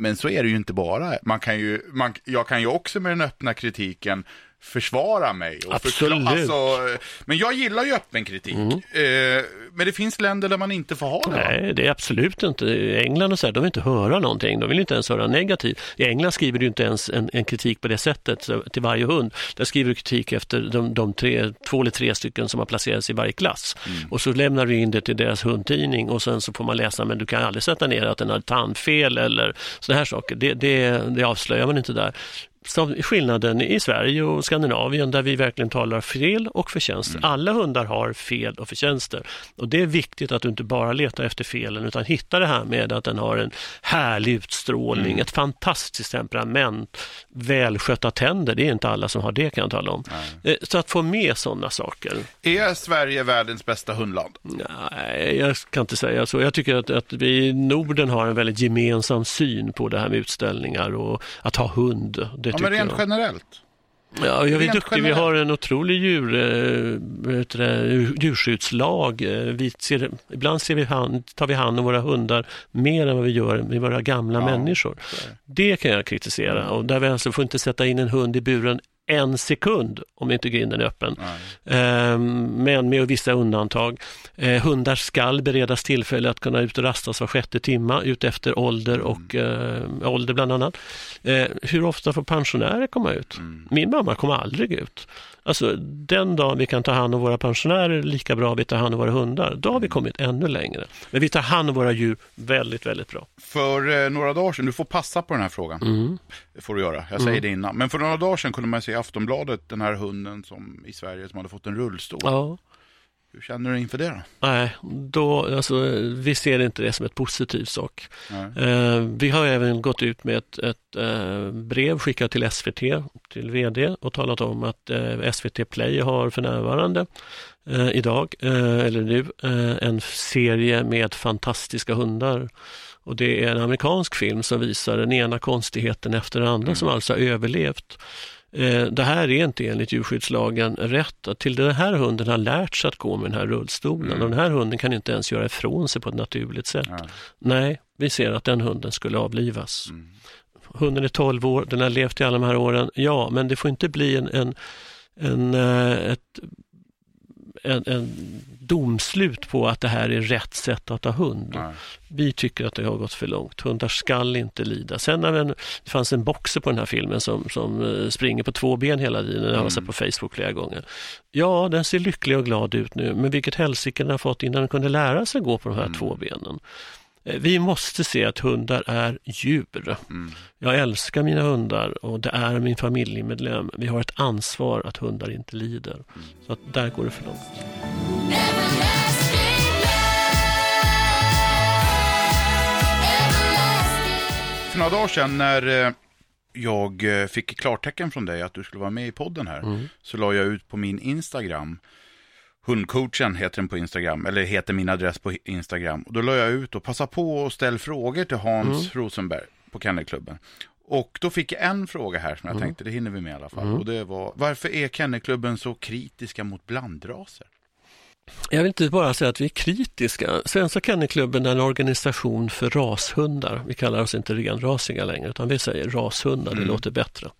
Men så är det ju inte bara. Man kan ju, man, jag kan ju också med den öppna kritiken försvara mig. Och Absolut. alltså, men jag gillar ju öppen kritik. Eh, men det finns länder där man inte får ha det. va? Nej, det är absolut inte. England och så här, de vill inte höra någonting. De vill inte ens höra negativt. I England skriver du inte ens en, en kritik på det sättet till varje hund. Där skriver du kritik efter de, de tre, två eller tre stycken som har placerats i varje klass. Och så lämnar du in det till deras hundtidning och sen så får man läsa, men du kan aldrig sätta ner att den har tandfel eller sådana här saker. Det, det, det avslöjar man inte där. Som skillnaden i Sverige och Skandinavien där vi verkligen talar fel och förtjänster. Mm. Alla hundar har fel och förtjänster och det är viktigt att du inte bara letar efter felen utan hittar det här med att den har en härlig utstrålning, mm. ett fantastiskt temperament, välskötta tänder. Det är inte alla som har det kan jag tala om. Nej. Eh, så att få med sådana saker. Är Sverige världens bästa hundland? Nej, jag kan inte säga så. Jag tycker att, att vi i Norden har en väldigt gemensam syn på det här med utställningar och att ha hund. Det ja, men rent jag. generellt? Ja, jag är duktig. Vi har en otrolig djur, äh, djurskyddslag. Eh, vi ser, ibland ser vi hand, tar vi hand om våra hundar mer än vad vi gör med våra gamla ja, människor. Det kan jag kritisera. Och där vi alltså får inte sätta in en hund i buren en sekund om inte grinden är öppen. Ehm, men med vissa undantag. Ehm, hundar skall beredas tillfälle att kunna ut och rastas var sjätte timma ut efter ålder mm. och mm. eh, ålder bland annat. Ehm, hur ofta får pensionärer komma ut? Mm. Min mamma kommer aldrig ut. Alltså den dagen vi kan ta hand om våra pensionärer lika bra vi tar hand om våra hundar, då har vi mm. kommit ännu längre. Men vi tar hand om våra djur väldigt, väldigt bra. För eh, några dagar sedan, du får passa på den här frågan. Mm. Det får du göra, jag säger mm. det innan. Men för några dagar sedan kunde man se i Aftonbladet den här hunden som, i Sverige som hade fått en rullstol. Ja. Hur känner du inför det då? Nej, då, alltså, vi ser inte det som ett positivt sak. Eh, vi har även gått ut med ett, ett eh, brev skickat till SVT, till VD och talat om att eh, SVT Play har för närvarande eh, idag, eh, eller nu, eh, en serie med fantastiska hundar. Och det är en amerikansk film som visar den ena konstigheten efter den andra mm. som alltså har överlevt. Eh, det här är inte enligt djurskyddslagen rätt. Till den här hunden har lärt sig att gå med den här rullstolen mm. och den här hunden kan inte ens göra ifrån sig på ett naturligt sätt. Ja. Nej, vi ser att den hunden skulle avlivas. Mm. Hunden är 12 år, den har levt i alla de här åren. Ja, men det får inte bli en, en, en eh, ett en, en domslut på att det här är rätt sätt att ha hund. Nej. Vi tycker att det har gått för långt. Hundar skall inte lida. Sen när det fanns en boxer på den här filmen som, som eh, springer på två ben hela tiden. Jag har mm. sett på Facebook flera gånger. Ja, den ser lycklig och glad ut nu, men vilket helsike den har fått innan den kunde lära sig gå på de här mm. två benen. Eh, vi måste se att hundar är djur. Mm. Jag älskar mina hundar och det är min familjemedlem. Vi har ett ansvar att hundar inte lider. Mm. Så att där går det för långt. För några dagar sedan när eh, jag eh, fick klartecken från dig att du skulle vara med i podden här, mm. så la jag ut på min Instagram Hundcoachen heter den på Instagram, eller heter min adress på Instagram. Och då la jag ut och passa på att ställa frågor till Hans mm. Rosenberg på Kennelklubben. Och då fick jag en fråga här som jag mm. tänkte, det hinner vi med i alla fall. Mm. Och det var, varför är Kennelklubben så kritiska mot blandraser? Jag vill inte bara säga att vi är kritiska. Svenska Kennelklubben är en organisation för rashundar. Vi kallar oss inte renrasiga längre, utan vi säger rashundar, det mm. låter bättre.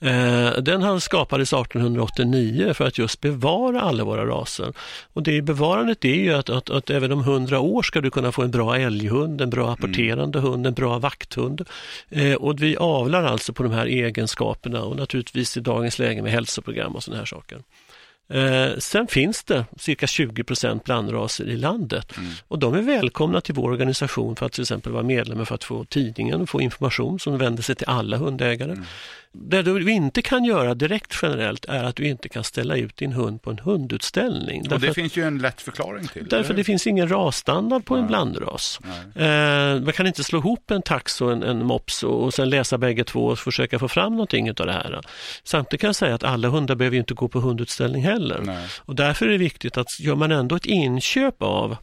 Eh, den skapades 1889 för att just bevara alla våra raser. Och det bevarandet är ju att, att, att även om hundra år ska du kunna få en bra älghund, en bra apporterande mm. hund, en bra vakthund. Eh, och vi avlar alltså på de här egenskaperna och naturligtvis i dagens läge med hälsoprogram och sådana här saker. Eh, sen finns det cirka 20% blandraser i landet mm. och de är välkomna till vår organisation för att till exempel vara medlemmar för att få tidningen och få information som vänder sig till alla hundägare. Mm. Det du inte kan göra direkt generellt är att du inte kan ställa ut din hund på en hundutställning. Och det finns ju en lätt förklaring till Därför det finns ingen rasstandard på Nej. en blandras. Eh, man kan inte slå ihop en tax och en, en mops och, och sen läsa bägge två och försöka få fram någonting av det här. Samtidigt kan jag säga att alla hundar behöver inte gå på hundutställning heller. Nej. Och därför är det viktigt att gör man ändå ett inköp av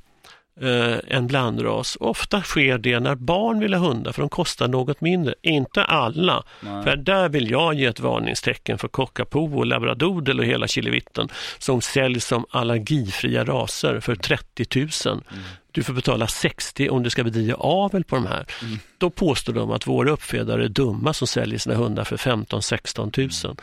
eh, en blandras. Ofta sker det när barn vill ha hundar för de kostar något mindre. Inte alla. Nej. För där vill jag ge ett varningstecken för cockapoo och labradoodle och hela kilevitten som säljs som allergifria raser för 30 000. Mm. Du får betala 60 om du ska bedriva avel på de här. Mm. Då påstår de att våra uppfödare är dumma som säljer sina hundar för 15-16 000.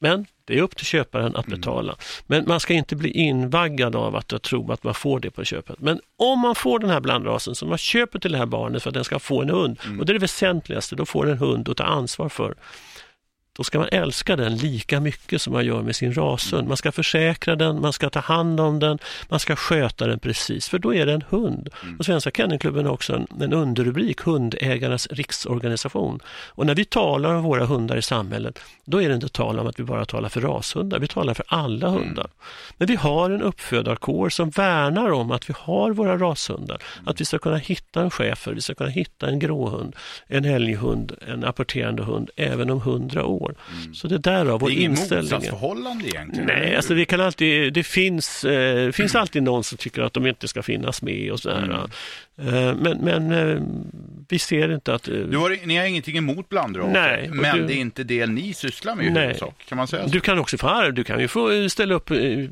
Men det är upp till köparen att mm. betala. Mm. Men man ska inte bli invaggad av att tro att man får det på köpet. Men om man får den här blandrasen som man köper till det här barnet för att den ska få en hund, mm. och det är det väsentligaste, då får den en hund att ta ansvar för. Då ska man älska den lika mycket som man gör med sin rashund. Man ska försäkra den, man ska ta hand om den, man ska sköta den precis, för då är det en hund. Mm. Och Svenska Kennelklubben har också en, en underrubrik, Hundägarnas riksorganisation. Och när vi talar om våra hundar i samhället, då är det inte tal om att vi bara talar för rashundar, vi talar för alla mm. hundar. Men vi har en uppfödarkår som värnar om att vi har våra rashundar, mm. att vi ska kunna hitta en schäfer, vi ska kunna hitta en gråhund, en älghund, en apporterande hund, även om hundra år år. Mm. Så det där vår inställning. Det är inget motsatsförhållande egentligen? Nej, alltså vi kan alltid, det finns, eh, finns alltid någon som tycker att de inte ska finnas med och sådär. Mm. Eh, men, men eh, vi ser inte att... Eh, du har, ni har ingenting emot blandraser, nej, men du, det är inte det ni sysslar med i nej. huvudsak. Kan man säga så? Du kan också få du kan ju få ställa upp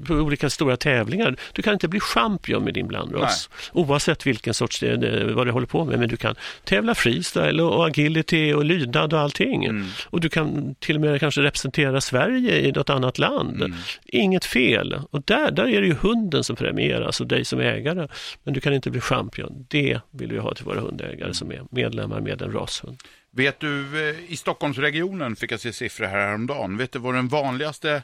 på olika stora tävlingar. Du kan inte bli champion med din blandras, nej. oavsett vilken sorts det, vad du håller på med. Men du kan tävla freestyle och agility och lydnad och allting. Mm. Och du kan till och med kanske representera Sverige i något annat land. Mm. Inget fel. Och där, där är det ju hunden som premieras och dig som ägare. Men du kan inte bli champion det vill vi ha till våra hundägare som är medlemmar med en rashund. Vet du, eh, i Stockholmsregionen fick jag se siffror här häromdagen. Vet du vad den vanligaste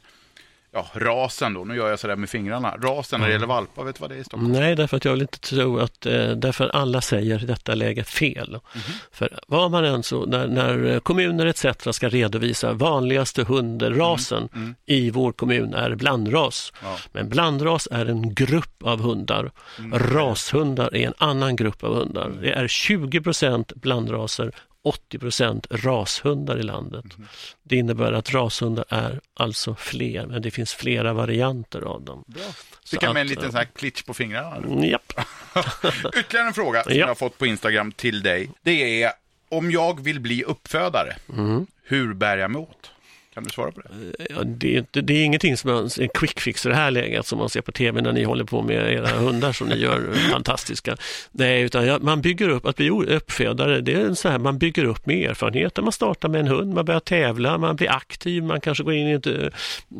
ja, rasen då, nu gör jag sådär med fingrarna, rasen när det gäller valpar, vet du vad det är i Stockholm? Nej, därför att jag vill inte tro att, eh, därför alla säger i detta läge fel. Mm -hmm. För vad man än så, när, när kommuner etc. ska redovisa vanligaste hundrasen mm, mm. i vår kommun är blandras. Ja. Men blandras är en grupp av hundar. Mm. Rashundar är en annan grupp av hundar. Det är 20% blandraser 80% rashundar i landet. Mm. Det innebär att rashundar är alltså fler, men det finns flera varianter av dem. Bra. Fick jag med en liten sån här klitsch på fingrarna? Mm, japp. Ytterligare en fråga som japp. jag har fått på Instagram till dig. Det är om jag vill bli uppfödare, mm. hur bär jag mig åt? Kan du svara på det? Eh, ja, det, det, det är ingenting som är en quick fix i det här läget som man ser på tv när ni håller på med era hundar som ni gör fantastiska. Nej, utan ja, man bygger upp, att bli uppfödare, det är så här, man bygger upp med erfarenheter. Man startar med en hund, man börjar tävla, man blir aktiv, man kanske går in i ett, eh,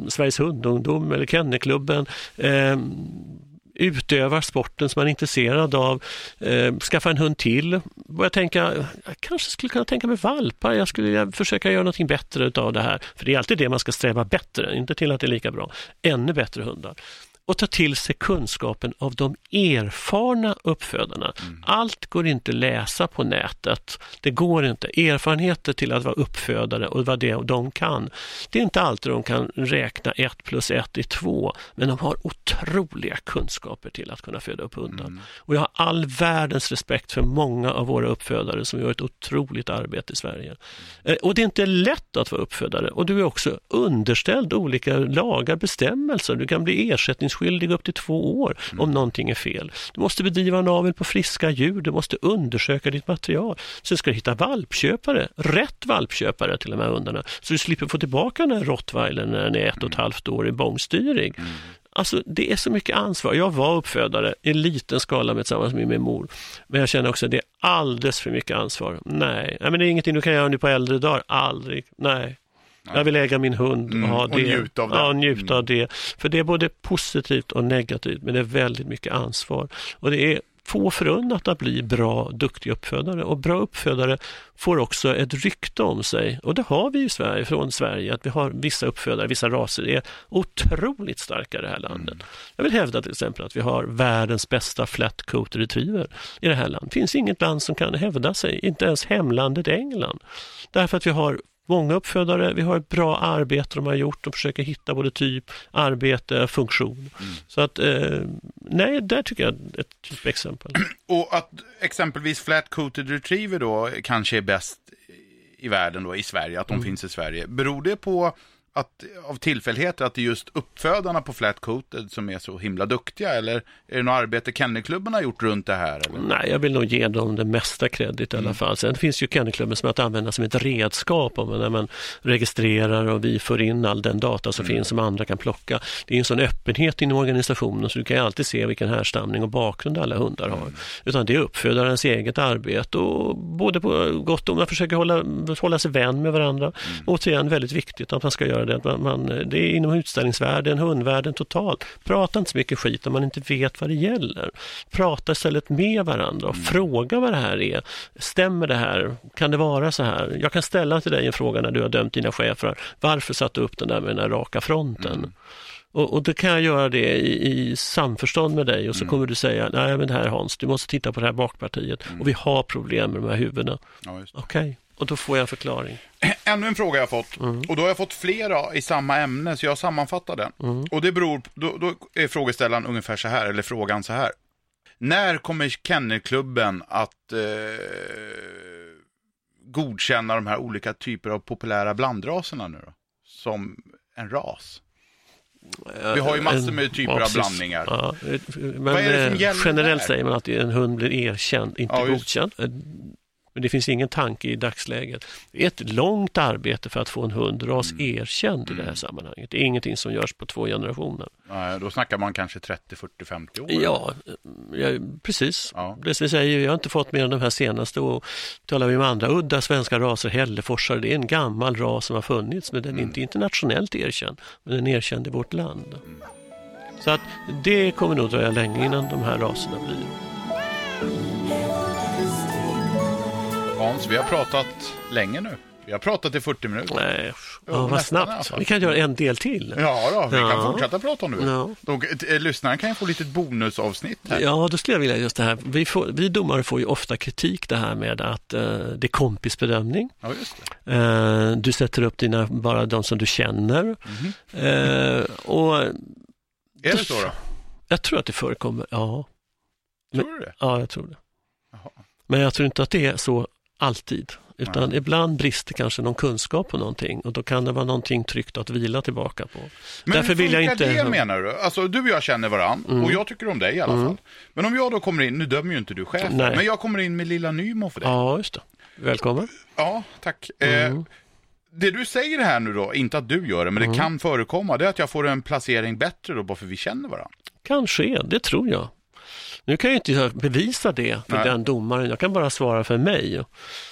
Sveriges hundungdom eller Kennelklubben. Eh, utövar sporten som man är intresserad av, eh, skaffa en hund till. Börja tänka, jag kanske skulle kunna tänka mig valpar, jag skulle försöka göra någonting bättre av det här. För det är alltid det man ska sträva bättre, inte till att det är lika bra. Ännu bättre hundar och ta till sig kunskapen av de erfarna uppfödarna. Mm. Allt går inte att läsa på nätet. Det går inte. Erfarenheter till att vara uppfödare och vad det de kan. Det är inte alltid de kan räkna ett plus ett i två, men de har otroliga kunskaper till att kunna föda upp hundar. Mm. Och jag har all världens respekt för många av våra uppfödare som gör ett otroligt arbete i Sverige. Mm. Och det är inte lätt att vara uppfödare och du är också underställd olika lagar, bestämmelser. Du kan bli ersättnings skyldig upp till två år mm. om någonting är fel. Du måste bedriva en avel på friska djur, du måste undersöka ditt material. Sen ska du hitta valpköpare, rätt valpköpare till de här hundarna, så du slipper få tillbaka den här rottweilern när den är ett och ett mm. halvt år i bångstyrig. Mm. Alltså det är så mycket ansvar. Jag var uppfödare i liten skala med tillsammans med min mor. Men jag känner också att det är alldeles för mycket ansvar. Nej, Nej men det är ingenting du kan göra nu på äldre dagar. Aldrig. Nej. Jag vill äga min hund och mm, ha det. Och njuta av det. Ja, njuta mm. av det. För det är både positivt och negativt, men det är väldigt mycket ansvar. Och det är få förunnat att bli bra, duktiga uppfödare. Och bra uppfödare får också ett rykte om sig. Och det har vi i Sverige, från Sverige, att vi har vissa uppfödare, vissa raser är otroligt starka i det här landet. Mm. Jag vill hävda till exempel att vi har världens bästa flat coat retriever i det här landet. Det finns inget land som kan hävda sig, inte ens hemlandet England. Därför att vi har många uppfödare, vi har ett bra arbete de har gjort, de försöker hitta både typ, arbete, funktion. Mm. Så att, eh, nej, där tycker jag ett typexempel. Och att exempelvis flat-coated retriever då kanske är bäst i världen då, i Sverige, att de mm. finns i Sverige. Beror det på att, av tillfälligheter att det är just uppfödarna på Flat Coated som är så himla duktiga? Eller är det något arbete Kennelklubben har gjort runt det här? Eller? Nej, jag vill nog ge dem det mesta kredit i alla mm. fall. Sen finns ju Kennelklubben som att använda som ett redskap om när man registrerar och vi får in all den data som mm. finns som andra kan plocka. Det är en sån öppenhet inom organisationen så du kan ju alltid se vilken härstamning och bakgrund alla hundar har. Mm. Utan det är uppfödarens eget arbete och både på gott och ont, man försöker hålla, hålla sig vän med varandra. Mm. Återigen väldigt viktigt att man ska göra det, man, man, det är inom utställningsvärlden, hundvärlden totalt. Prata inte så mycket skit om man inte vet vad det gäller. Prata istället med varandra och Mm. fråga vad det här är. Stämmer det här? Kan det vara så här? Jag kan ställa till dig en fråga när du har dömt dina chefer. Varför satte du upp den där med den här raka fronten? Mm. Och, och då kan jag göra det i, i samförstånd med dig och så Mm. kommer du säga, nej men det här Hans, du måste titta på det här bakpartiet Mm. och vi har problem med de här huvudena. Ja, just det. Och då får jag en förklaring. Ännu en fråga jag har fått. Mm. Och då har jag fått flera i samma ämne, så jag sammanfattar den. Mm. Och det beror, då, då är frågeställaren ungefär så här, eller frågan så här. När kommer Kennelklubben att eh, godkänna de här olika typer av populära blandraserna nu då? Som en ras? Vi har ju massor med typer av blandningar. Ja, men Vad är det som eh, gäller generellt där? säger man att en hund blir erkänd, inte Ja, godkänd. Eh, Men det finns ingen tanke i dagsläget. Det är ett långt arbete för att få en hundras Mm. erkänd i det här sammanhanget. Det är ingenting som görs på två generationer. Nej, då snackar man kanske 30, 40, 50 år. Ja, ja precis. Ja. Det vi säger, jag har inte fått mer än de här senaste och talar vi om andra udda svenska raser, hälleforsare, det är en gammal ras som har funnits men den är Mm. inte internationellt erkänd, men den är erkänd i vårt land. Mm. Så att det kommer nog dröja länge innan de här raserna blir. Hans, vi har pratat länge nu. Vi har pratat i 40 minuter. Nej, ja, vad snabbt. Vi kan göra en del till. Ja, då, vi kan Ja. fortsätta prata om vill. Ja. De, eh, lyssnaren kan ju få lite bonusavsnitt här. Ja, då skulle jag vilja just det här. Vi, får, vi domare får ju ofta kritik det här med att eh, det är kompisbedömning. Ja, det. Eh, du sätter upp dina, bara de som du känner. Mhm. Eh, och Är det så då? jag tror att det förekommer, ja. Tror du det? Ja, jag tror det. Jaha. Men jag tror inte att det är så alltid. Utan ibland brister kanske någon kunskap på någonting och då kan det vara någonting tryggt att vila tillbaka på. Men Därför hur vill jag inte- det menar du? Alltså du och jag känner varann Mm. och jag tycker om dig i alla fall. Men om jag då kommer in, nu dömer ju inte du chefen, Nej. men jag kommer in med lilla Nymo för dig. Ja, just det. Välkommen. Ja, tack. Eh, Mm. det du säger här nu då, inte att du gör det, men Mm. det kan förekomma, det är att jag får en placering bättre då, bara för vi känner varandra. Kanske, det tror jag. Nu kan jag inte bevisa det för Nej. den domaren, jag kan bara svara för mig.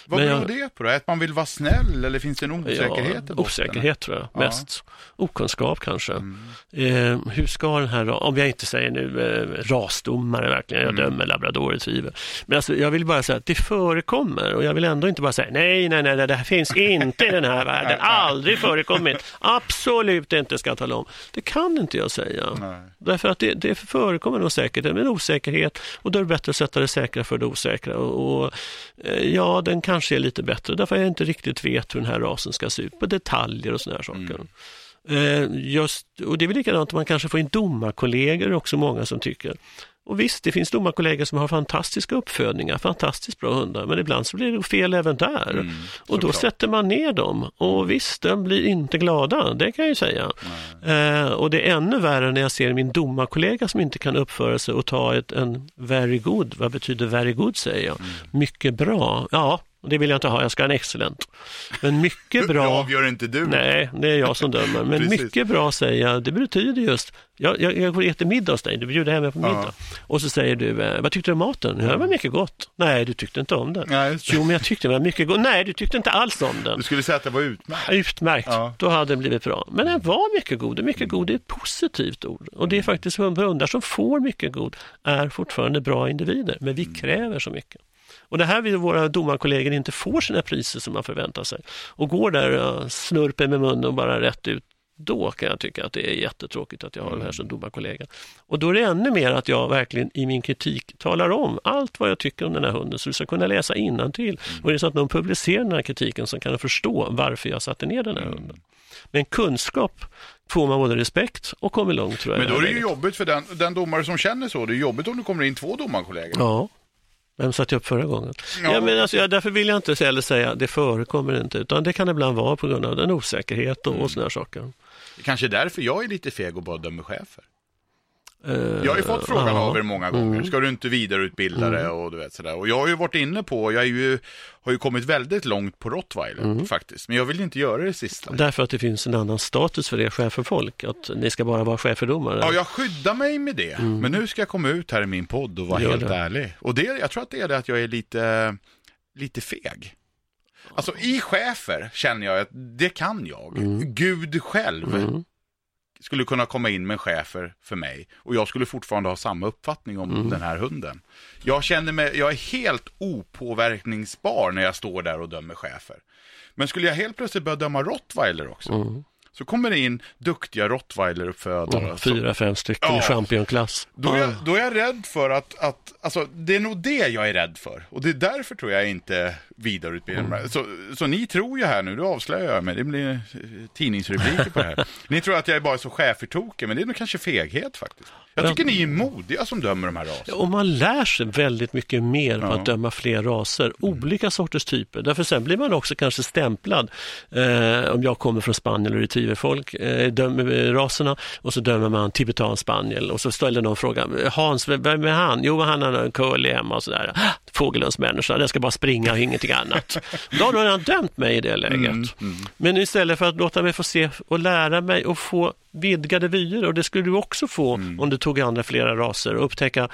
Vad Men beror jag- det på då? Att man vill vara snäll eller finns det en osäkerhet Ja, osäkerhet tror jag, Ja. mest. Okunskap kanske. Mm. Eh, hur ska den här, om jag inte säger nu eh, rasdomare verkligen, jag Mm. dömer labrador retriever. Men alltså, jag vill bara säga att det förekommer och jag vill ändå inte bara säga nej, nej, nej, det här finns inte i den här världen, aldrig förekommit, absolut inte ska jag tala om. Det kan inte jag säga. Nej. Därför att det, det förekommer nog säkert en osäkerhet och då är det bättre att sätta det säkra för det osäkra. Och, och, eh, ja, den kanske är lite bättre därför jag inte riktigt vet hur den här rasen ska se ut på detaljer och sådana här saker. Eh, just, och det är väl likadant man kanske får in domarkollegor också många som tycker. Och visst, det finns domarkollegor som har fantastiska uppfödningar, fantastiskt bra hundar, men ibland så blir det fel även där. Mm, och då såklart. sätter man ner dem och visst, de blir inte glada, det kan jag ju säga. Eh, och det är ännu värre när jag ser min domarkollega som inte kan uppföra sig och ta ett, en very good, vad betyder very good säger jag? Mm. Mycket bra, ja, det vill jag inte ha, jag ska ha en excellent. Men mycket Det bra, avgör inte du. nej, det är jag som dömer, men mycket bra säger jag, det betyder just, jag, jag, jag och äter middag hos dig, du bjuder hem mig på Ja. middag. Och så säger du, eh, vad tyckte du om maten? Ja, det var mycket gott. Nej, du tyckte inte om den. Nej, det. Jo, men jag tyckte det var mycket gott. Nej, du tyckte inte alls om den. Du skulle säga att det var utmärkt. Utmärkt, Ja. då hade den blivit bra. Men den var mycket god och mycket god är ett positivt ord. Och det är faktiskt hundar som får mycket god är fortfarande bra individer, men vi kräver så mycket. Och det här vill våra domarkollegor inte får sina priser som man förväntar sig och går där och snurper med munnen och bara rätt ut. Då kan jag tycka att det är jättetråkigt att jag har det här som domarkollega. Och då är det ännu mer att jag verkligen i min kritik talar om allt vad jag tycker om den här hunden så du ska kunna läsa innantill. Och är det så att någon publicerar den här kritiken så kan jag förstå varför jag satte ner den här hunden. Men kunskap får man både respekt och kommer långt tror jag. Men då är det ju jobbigt för den, den domare som känner så. Det är jobbigt om det kommer in två domarkollegor. Ja. Vem satte jag upp förra gången? Ja. Ja. men alltså, jag, därför vill jag inte heller säga att det förekommer inte, utan det kan ibland vara på grund av en osäkerhet och, Mm. och sådana här saker. Det kanske är därför jag är lite feg och bara dömer chefer. Eh, Jag har ju fått frågan ja. Mm. av er många gånger. Ska du inte vidareutbilda dig och du vet sådär. Och jag har ju varit inne på, jag ju, har ju kommit väldigt långt på rottweiler Mm. faktiskt. Men jag vill inte göra det sista. Därför att det finns en annan status för er cheferfolk, att ni ska bara vara schäferdomare. Ja, jag skyddar mig med det. Men nu ska jag komma ut här i min podd och vara Mm. Gör helt det. ärlig. Och det, jag tror att det är det att jag är lite, lite feg. Alltså i chefer känner jag att det kan jag. Mm. Gud själv skulle kunna komma in med en chefer för mig och jag skulle fortfarande ha samma uppfattning om Mm. den här hunden. Jag känner mig, jag är helt opåverkningsbar när jag står där och dömer chefer. Men skulle jag helt plötsligt börja döma rottweiler också, Mm. Så kommer det in duktiga rottweileruppfödare. som- Fyra, fem stycken Ja. i championklass. Då är, jag, då är jag rädd för att, att, alltså det är nog det jag är rädd för. Och det är därför tror jag inte vidareutbildar Mm. Så, så ni tror ju här nu, du avslöjar jag mig, det blir eh, tidningsrubriker på det här. ni tror att jag är bara så schäfertokig, men det är nog kanske feghet faktiskt. Jag Ja. tycker ni är modiga som dömer de här raserna. Och man lär sig väldigt mycket mer på Ja. att döma fler raser, olika sorters typer. Därför sen blir man också kanske stämplad. Eh, om jag kommer från Spanien och retrieverfolk, eh, dömer eh, raserna och så dömer man tibetan spaniel och så ställer någon frågan, Hans, vem är han? Jo, han har en curly hemma och sådär. Ah, Fågelundsmänniska, den ska bara springa och ingenting annat. Då har någon dömt mig i det läget. Men istället för att låta mig få se och lära mig och få vidgade vyer och det skulle du också få om du tog andra flera raser och upptäcka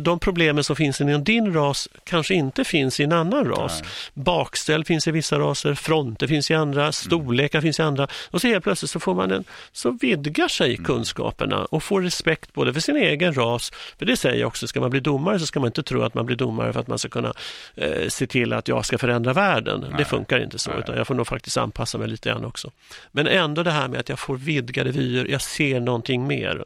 de problemen som finns inom din ras kanske inte finns i en annan ras. Bakställ finns i vissa raser, fronter finns i andra, storlekar finns i andra. Och så helt plötsligt så får man en, så vidgar sig kunskaperna och får respekt både för sin egen ras, för det säger jag också, ska man bli domare så ska man inte tro att man blir domare för att man ska kunna eh, se till att jag ska förändra världen. Det funkar inte så, utan jag får nog faktiskt anpassa mig lite grann också. Men ändå det här med att jag får vidgade vyer, jag ser någonting mer.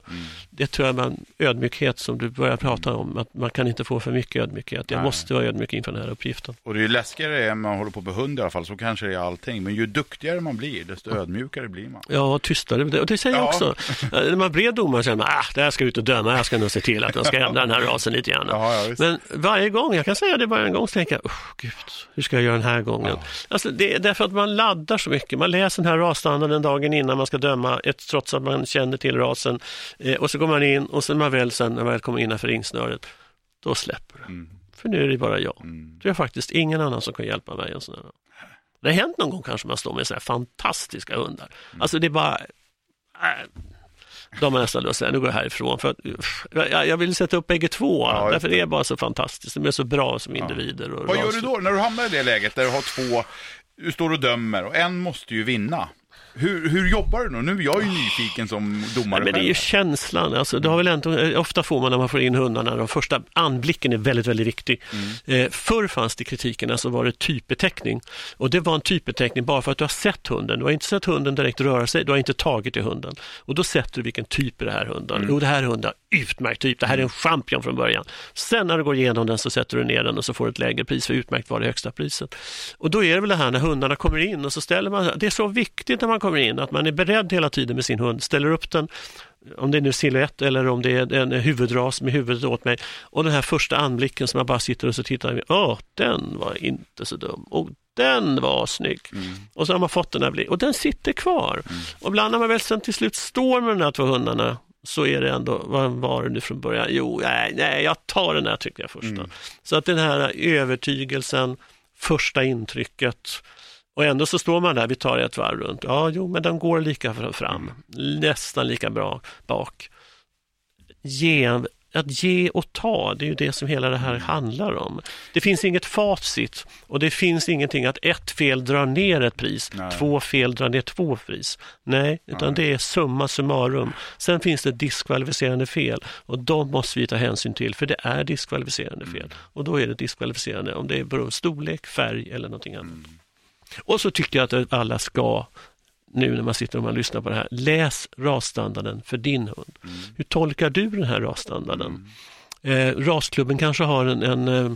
Det tror jag man, ödmjukhet som du börjar prata om, att man kan inte få för mycket ödmjukhet. Jag Nej. måste vara ödmjuk inför den här uppgiften. Och det är ju läskigare än man håller på med hund i alla fall, så kanske det är allting. Men ju duktigare man blir, desto ödmjukare blir man. Ja, tystare. Och det säger jag Ja. också. Eh, När man blir domare säger man, ah, det här ska ut och döma, jag ska nog se till att man ska ändra den här rasen lite grann. Ja, ja. Men varje gång, jag kan säga det varje gång, så tänker jag, "Usch, gud, hur ska jag göra den här gången? Alltså, det är därför att man laddar så mycket. Man läser den här rasstandarden dagen innan man ska döma, ett, trots att man känner till rasen. Eh, och så går man in och sen man väl sen, när man väl kommer innanför ringsnöret, då släpper det. För nu är det bara jag. Det är faktiskt ingen annan som kan hjälpa mig. En sån här. Det har hänt någon gång kanske man står med så här fantastiska hundar. Alltså det är bara... Äh, de har nästan lust att nu går jag härifrån. För att, jag, jag vill sätta upp bägge två, Ja, därför det är bara så fantastiskt. De är så bra som individer. Och Vad gör du då när du hamnar i det läget där du har två, du står och dömer och en måste ju vinna? Hur, hur jobbar du då? Nu är jag ju nyfiken som domare Men det är ju känslan. Alltså, det har väl ändå, eh, ofta får man när man får in hundarna, de första anblicken är väldigt, väldigt viktig. Eh, förr fanns det kritiken, så var det typbeteckning. Och det var en typbeteckning bara för att du har sett hunden. Du har inte sett hunden direkt röra sig, du har inte tagit i hunden. Och då sätter du vilken typ är det här hunden. Jo, det här är hunden, utmärkt typ, det här är en champion från början. Sen när du går igenom den så sätter du ner den och så får du ett lägre pris, för utmärkt var det högsta priset. Och då är det väl det här när hundarna kommer in och så ställer man, det är så viktigt när man kommer in att man är beredd hela tiden med sin hund, ställer upp den om det är nu silhuett eller om det är en huvudras med huvudet åt mig. Och den här första anblicken som jag bara sitter och så tittar. Åh, den var inte så dum. Och den var snygg. Och så har man fått den här blicken. Och den sitter kvar. Och ibland när man väl sen till slut står med de här två hundarna så är det ändå, vad var det nu från början? Jo, nej, nej jag tar den här tycker jag första. Så att den här övertygelsen, första intrycket, och ändå så står man där, vi tar ett varv runt. Ja, jo, men den går lika fram, nästan lika bra bak. Ge, att ge och ta, det är ju det som hela det här handlar om. Det finns inget facit och det finns ingenting att ett fel drar ner ett pris, Nej. två fel drar ner två pris. Nej, utan det är summa summarum. Sen finns det diskvalificerande fel och de måste vi ta hänsyn till för det är diskvalificerande fel. Och då är det diskvalificerande om det beror på storlek, färg eller någonting annat. Och så tycker jag att alla ska, nu när man sitter och man lyssnar på det här, läs rasstandarden för din hund. Hur tolkar du den här rasstandarden? Eh, rasklubben kanske har en, en, eh,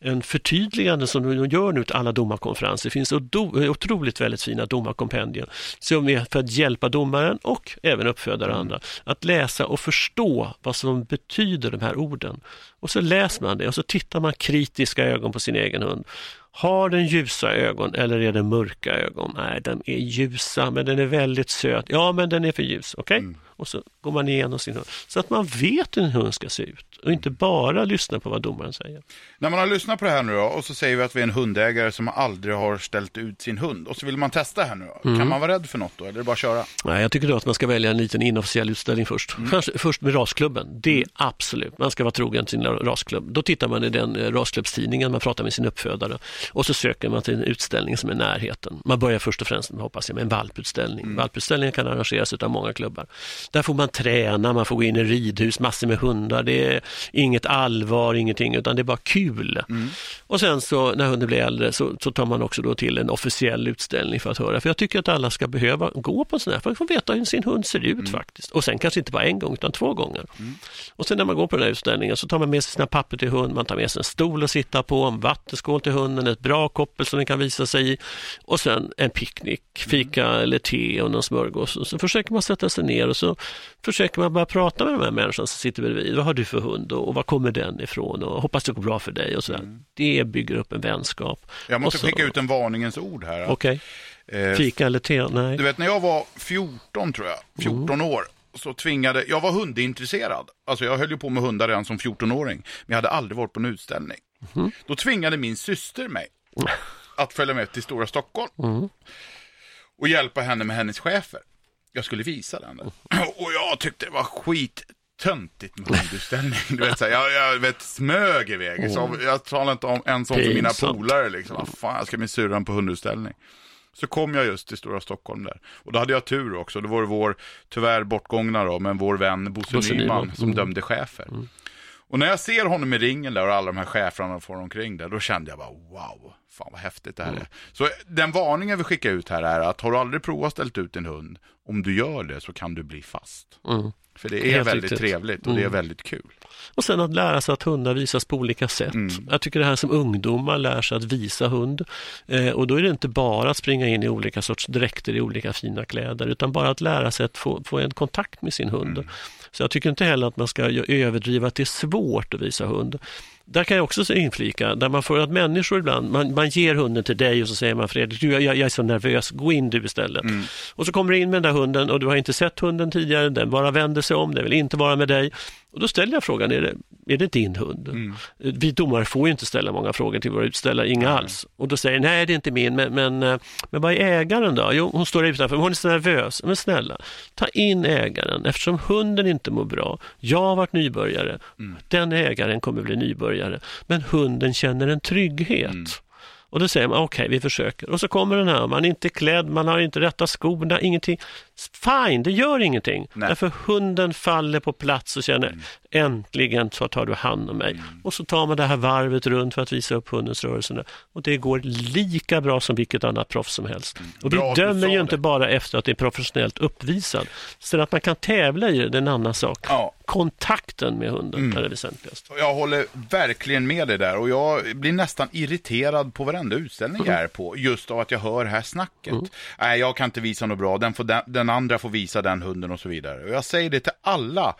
en förtydligande som de gör nu till alla domarkonferenser. Det finns odo- otroligt väldigt fina domarkompendier som är för att hjälpa domaren och även uppfödare och andra att läsa och förstå vad som betyder de här orden. Och så läser man det och så tittar man kritiska ögon på sin egen hund. Har den ljusa ögon eller är den mörka ögon? Nej, den är ljusa men den är väldigt söt. Ja, men den är för ljus. Okej? Och så går man igenom sin hund. Så att man vet hur en hund ska se ut. Och inte bara lyssna på vad domaren säger. När man har lyssnat på det här nu då, och så säger vi att vi är en hundägare som aldrig har ställt ut sin hund och så vill man testa här nu då. Mm. Kan man vara rädd för något då, eller är det bara att köra? Nej, jag tycker då att man ska välja en liten inofficiell utställning först. Mm. Kanske först med rasklubben. Det är absolut, man ska vara trogen sin rasklubb. Då tittar man i den eh, rasklubbstidningen, man pratar med sin uppfödare och så söker man till en utställning som är i närheten. Man börjar först och främst, hoppas jag, med en valputställning. Mm. Valputställningen kan arrangeras av många klubbar. Där får man träna, man får gå in i ridhus, massor med hundar. Det är inget allvar, ingenting, utan det är bara kul. Mm. Och sen så när hunden blir äldre så, så tar man också då till en officiell utställning för att höra. För jag tycker att alla ska behöva gå på en sån här för att få veta hur sin hund ser ut faktiskt. Och sen kanske inte bara en gång utan två gånger. Och sen när man går på den här utställningen så tar man med sig sina papper till hund, man tar med sig en stol att sitta på, en vattenskål till hunden, ett bra koppel som den kan visa sig i och sen en picknick, fika eller te och någon smörgås. Och så försöker man sätta sig ner och så försöker man bara prata med de här människorna som sitter bredvid. Vad har du för hund och, och var kommer den ifrån och hoppas det går bra för dig och sådär. Det bygger upp en vänskap. Jag måste så- skicka ut en varningens ord här. Okej, Eh, fika eller te? Nej. Du vet när jag var 14 tror jag, 14 år, så tvingade, jag var hundintresserad. Alltså jag höll ju på med hundar redan som 14-åring, men jag hade aldrig varit på en utställning. Då tvingade min syster mig att följa med till Stora Stockholm och hjälpa henne med hennes chefer. Jag skulle visa den. där. Och jag tyckte det var skit töntigt med hundutställning. Du vet, så här, jag, jag vet, smög iväg. Så jag talar inte om en sån för mina polare. Liksom. Vad fan, jag ska med syrran på hundutställning. Så kom jag just till Stora Stockholm där. Och då hade jag tur också. Det var vår, tyvärr bortgångna då, men vår vän Bosse Bosse Nyman Nyman. som dömde chefer. Och när jag ser honom i ringen där och alla de här cheferna får omkring där, då kände jag bara wow, fan vad häftigt det här är. Så den varningen vi skickar ut här är att har du aldrig provat ställt ut din hund, om du gör det så kan du bli fast. Mm. För det är Helt väldigt riktigt. trevligt och det är väldigt kul. Och sen att lära sig att hundar visas på olika sätt. Mm. Jag tycker det här som ungdomar lär sig att visa hund. Eh, och då är det inte bara att springa in i olika sorts dräkter i olika fina kläder utan bara att lära sig att få, få en kontakt med sin hund. Mm. Så jag tycker inte heller att man ska överdriva att det är svårt att visa hund. Där kan jag också inflika, där man får att människor ibland, man, man ger hunden till dig och så säger man Fredrik, du, jag, jag är så nervös, gå in du istället. Mm. Och så kommer du in med den där hunden och du har inte sett hunden tidigare, den bara vänder sig om, den vill inte vara med dig. Och då ställer jag frågan, är det, är det din hund? Mm. Vi domare får ju inte ställa många frågor till våra utställare, inga alls. Och då säger nej det är inte min, men, men, eh, men vad är ägaren då? Jo, hon står där utanför, men hon är så nervös. Men snälla, ta in ägaren eftersom hunden inte mår bra. Jag har varit nybörjare, den ägaren kommer bli nybörjare. Men hunden känner en trygghet. Och då säger man okej, vi försöker. Och så kommer den här, man är inte klädd, man har inte rätta skorna, ingenting. Fine, det gör ingenting. Nej. Därför hunden faller på plats och känner äntligen så tar du hand om mig. Och så tar man det här varvet runt för att visa upp hundens rörelser. Och det går lika bra som vilket annat proffs som helst. Och vi Bra dömer ju det. inte bara efter att det är professionellt uppvisad. Sen att man kan tävla i det, det är en annan sak. Ja. Kontakten med hunden är det väsentligaste. Jag håller verkligen med dig där och jag blir nästan irriterad på varenda utställning jag är på just av att jag hör det här snacket. Nej, jag kan inte visa något bra, den, får den, den andra får visa den hunden och så vidare. Och jag säger det till alla.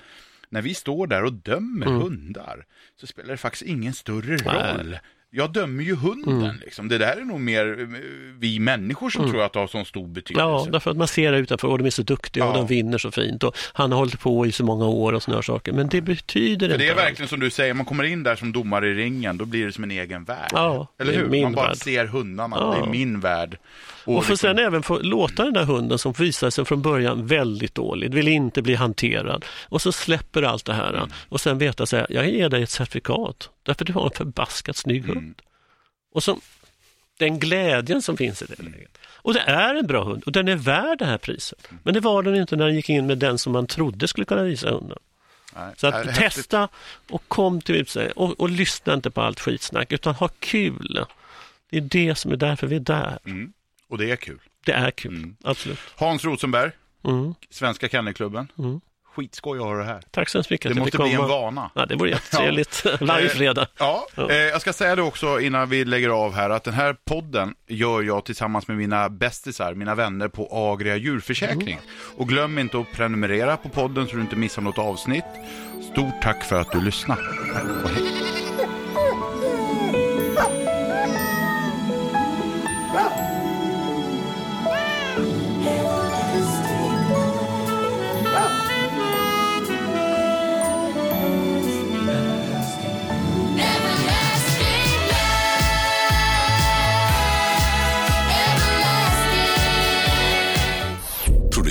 När vi står där och dömer hundar så spelar det faktiskt ingen större roll. Jag dömer ju hunden liksom. Det där är nog mer eh, vi människor som tror att det har sån stor betydelse. Ja, därför att man ser det utanför och de är så duktiga och Ja. de vinner så fint och han har hållit på i så många år och sådana saker. Men det betyder För inte det är allt. verkligen som du säger, man kommer in där som domare i ringen, då blir det som en egen värld. Ja, Eller hur? man bara värld. ser hundarna, Ja. det är min värld. Och för liksom- sen även få låta den där hunden som visar sig från början väldigt dålig, vill inte bli hanterad och så släpper allt det här Mm. och sen veta så här, jag ger dig ett certifikat därför du har en förbaskat snygg Mm. hund. Och så, den glädjen som finns i det Mm. läget. Och det är en bra hund och den är värd det här priset. Mm. Men det var den inte när den gick in med den som man trodde skulle kunna visa hunden. Nej, Så att häftigt. testa och kom till utställningen och, och lyssna inte på allt skitsnack utan ha kul. Det är det som är därför vi är där. Mm. Och det är kul. Det är kul, Mm. absolut. Hans Rosenberg, Mm. Svenska Kennelklubben. Mm. Skitskoj att ha det här. Tack så hemskt mycket Det måste bli en vana. Ja, det vore jättetrevligt. Varje Eh, fredag. Ja, Ja. Eh, jag ska säga det också innan vi lägger av här att den här podden gör jag tillsammans med mina bästisar, mina vänner på Agria djurförsäkring. Och glöm inte att prenumerera på podden så du inte missar något avsnitt. Stort tack för att du lyssnade.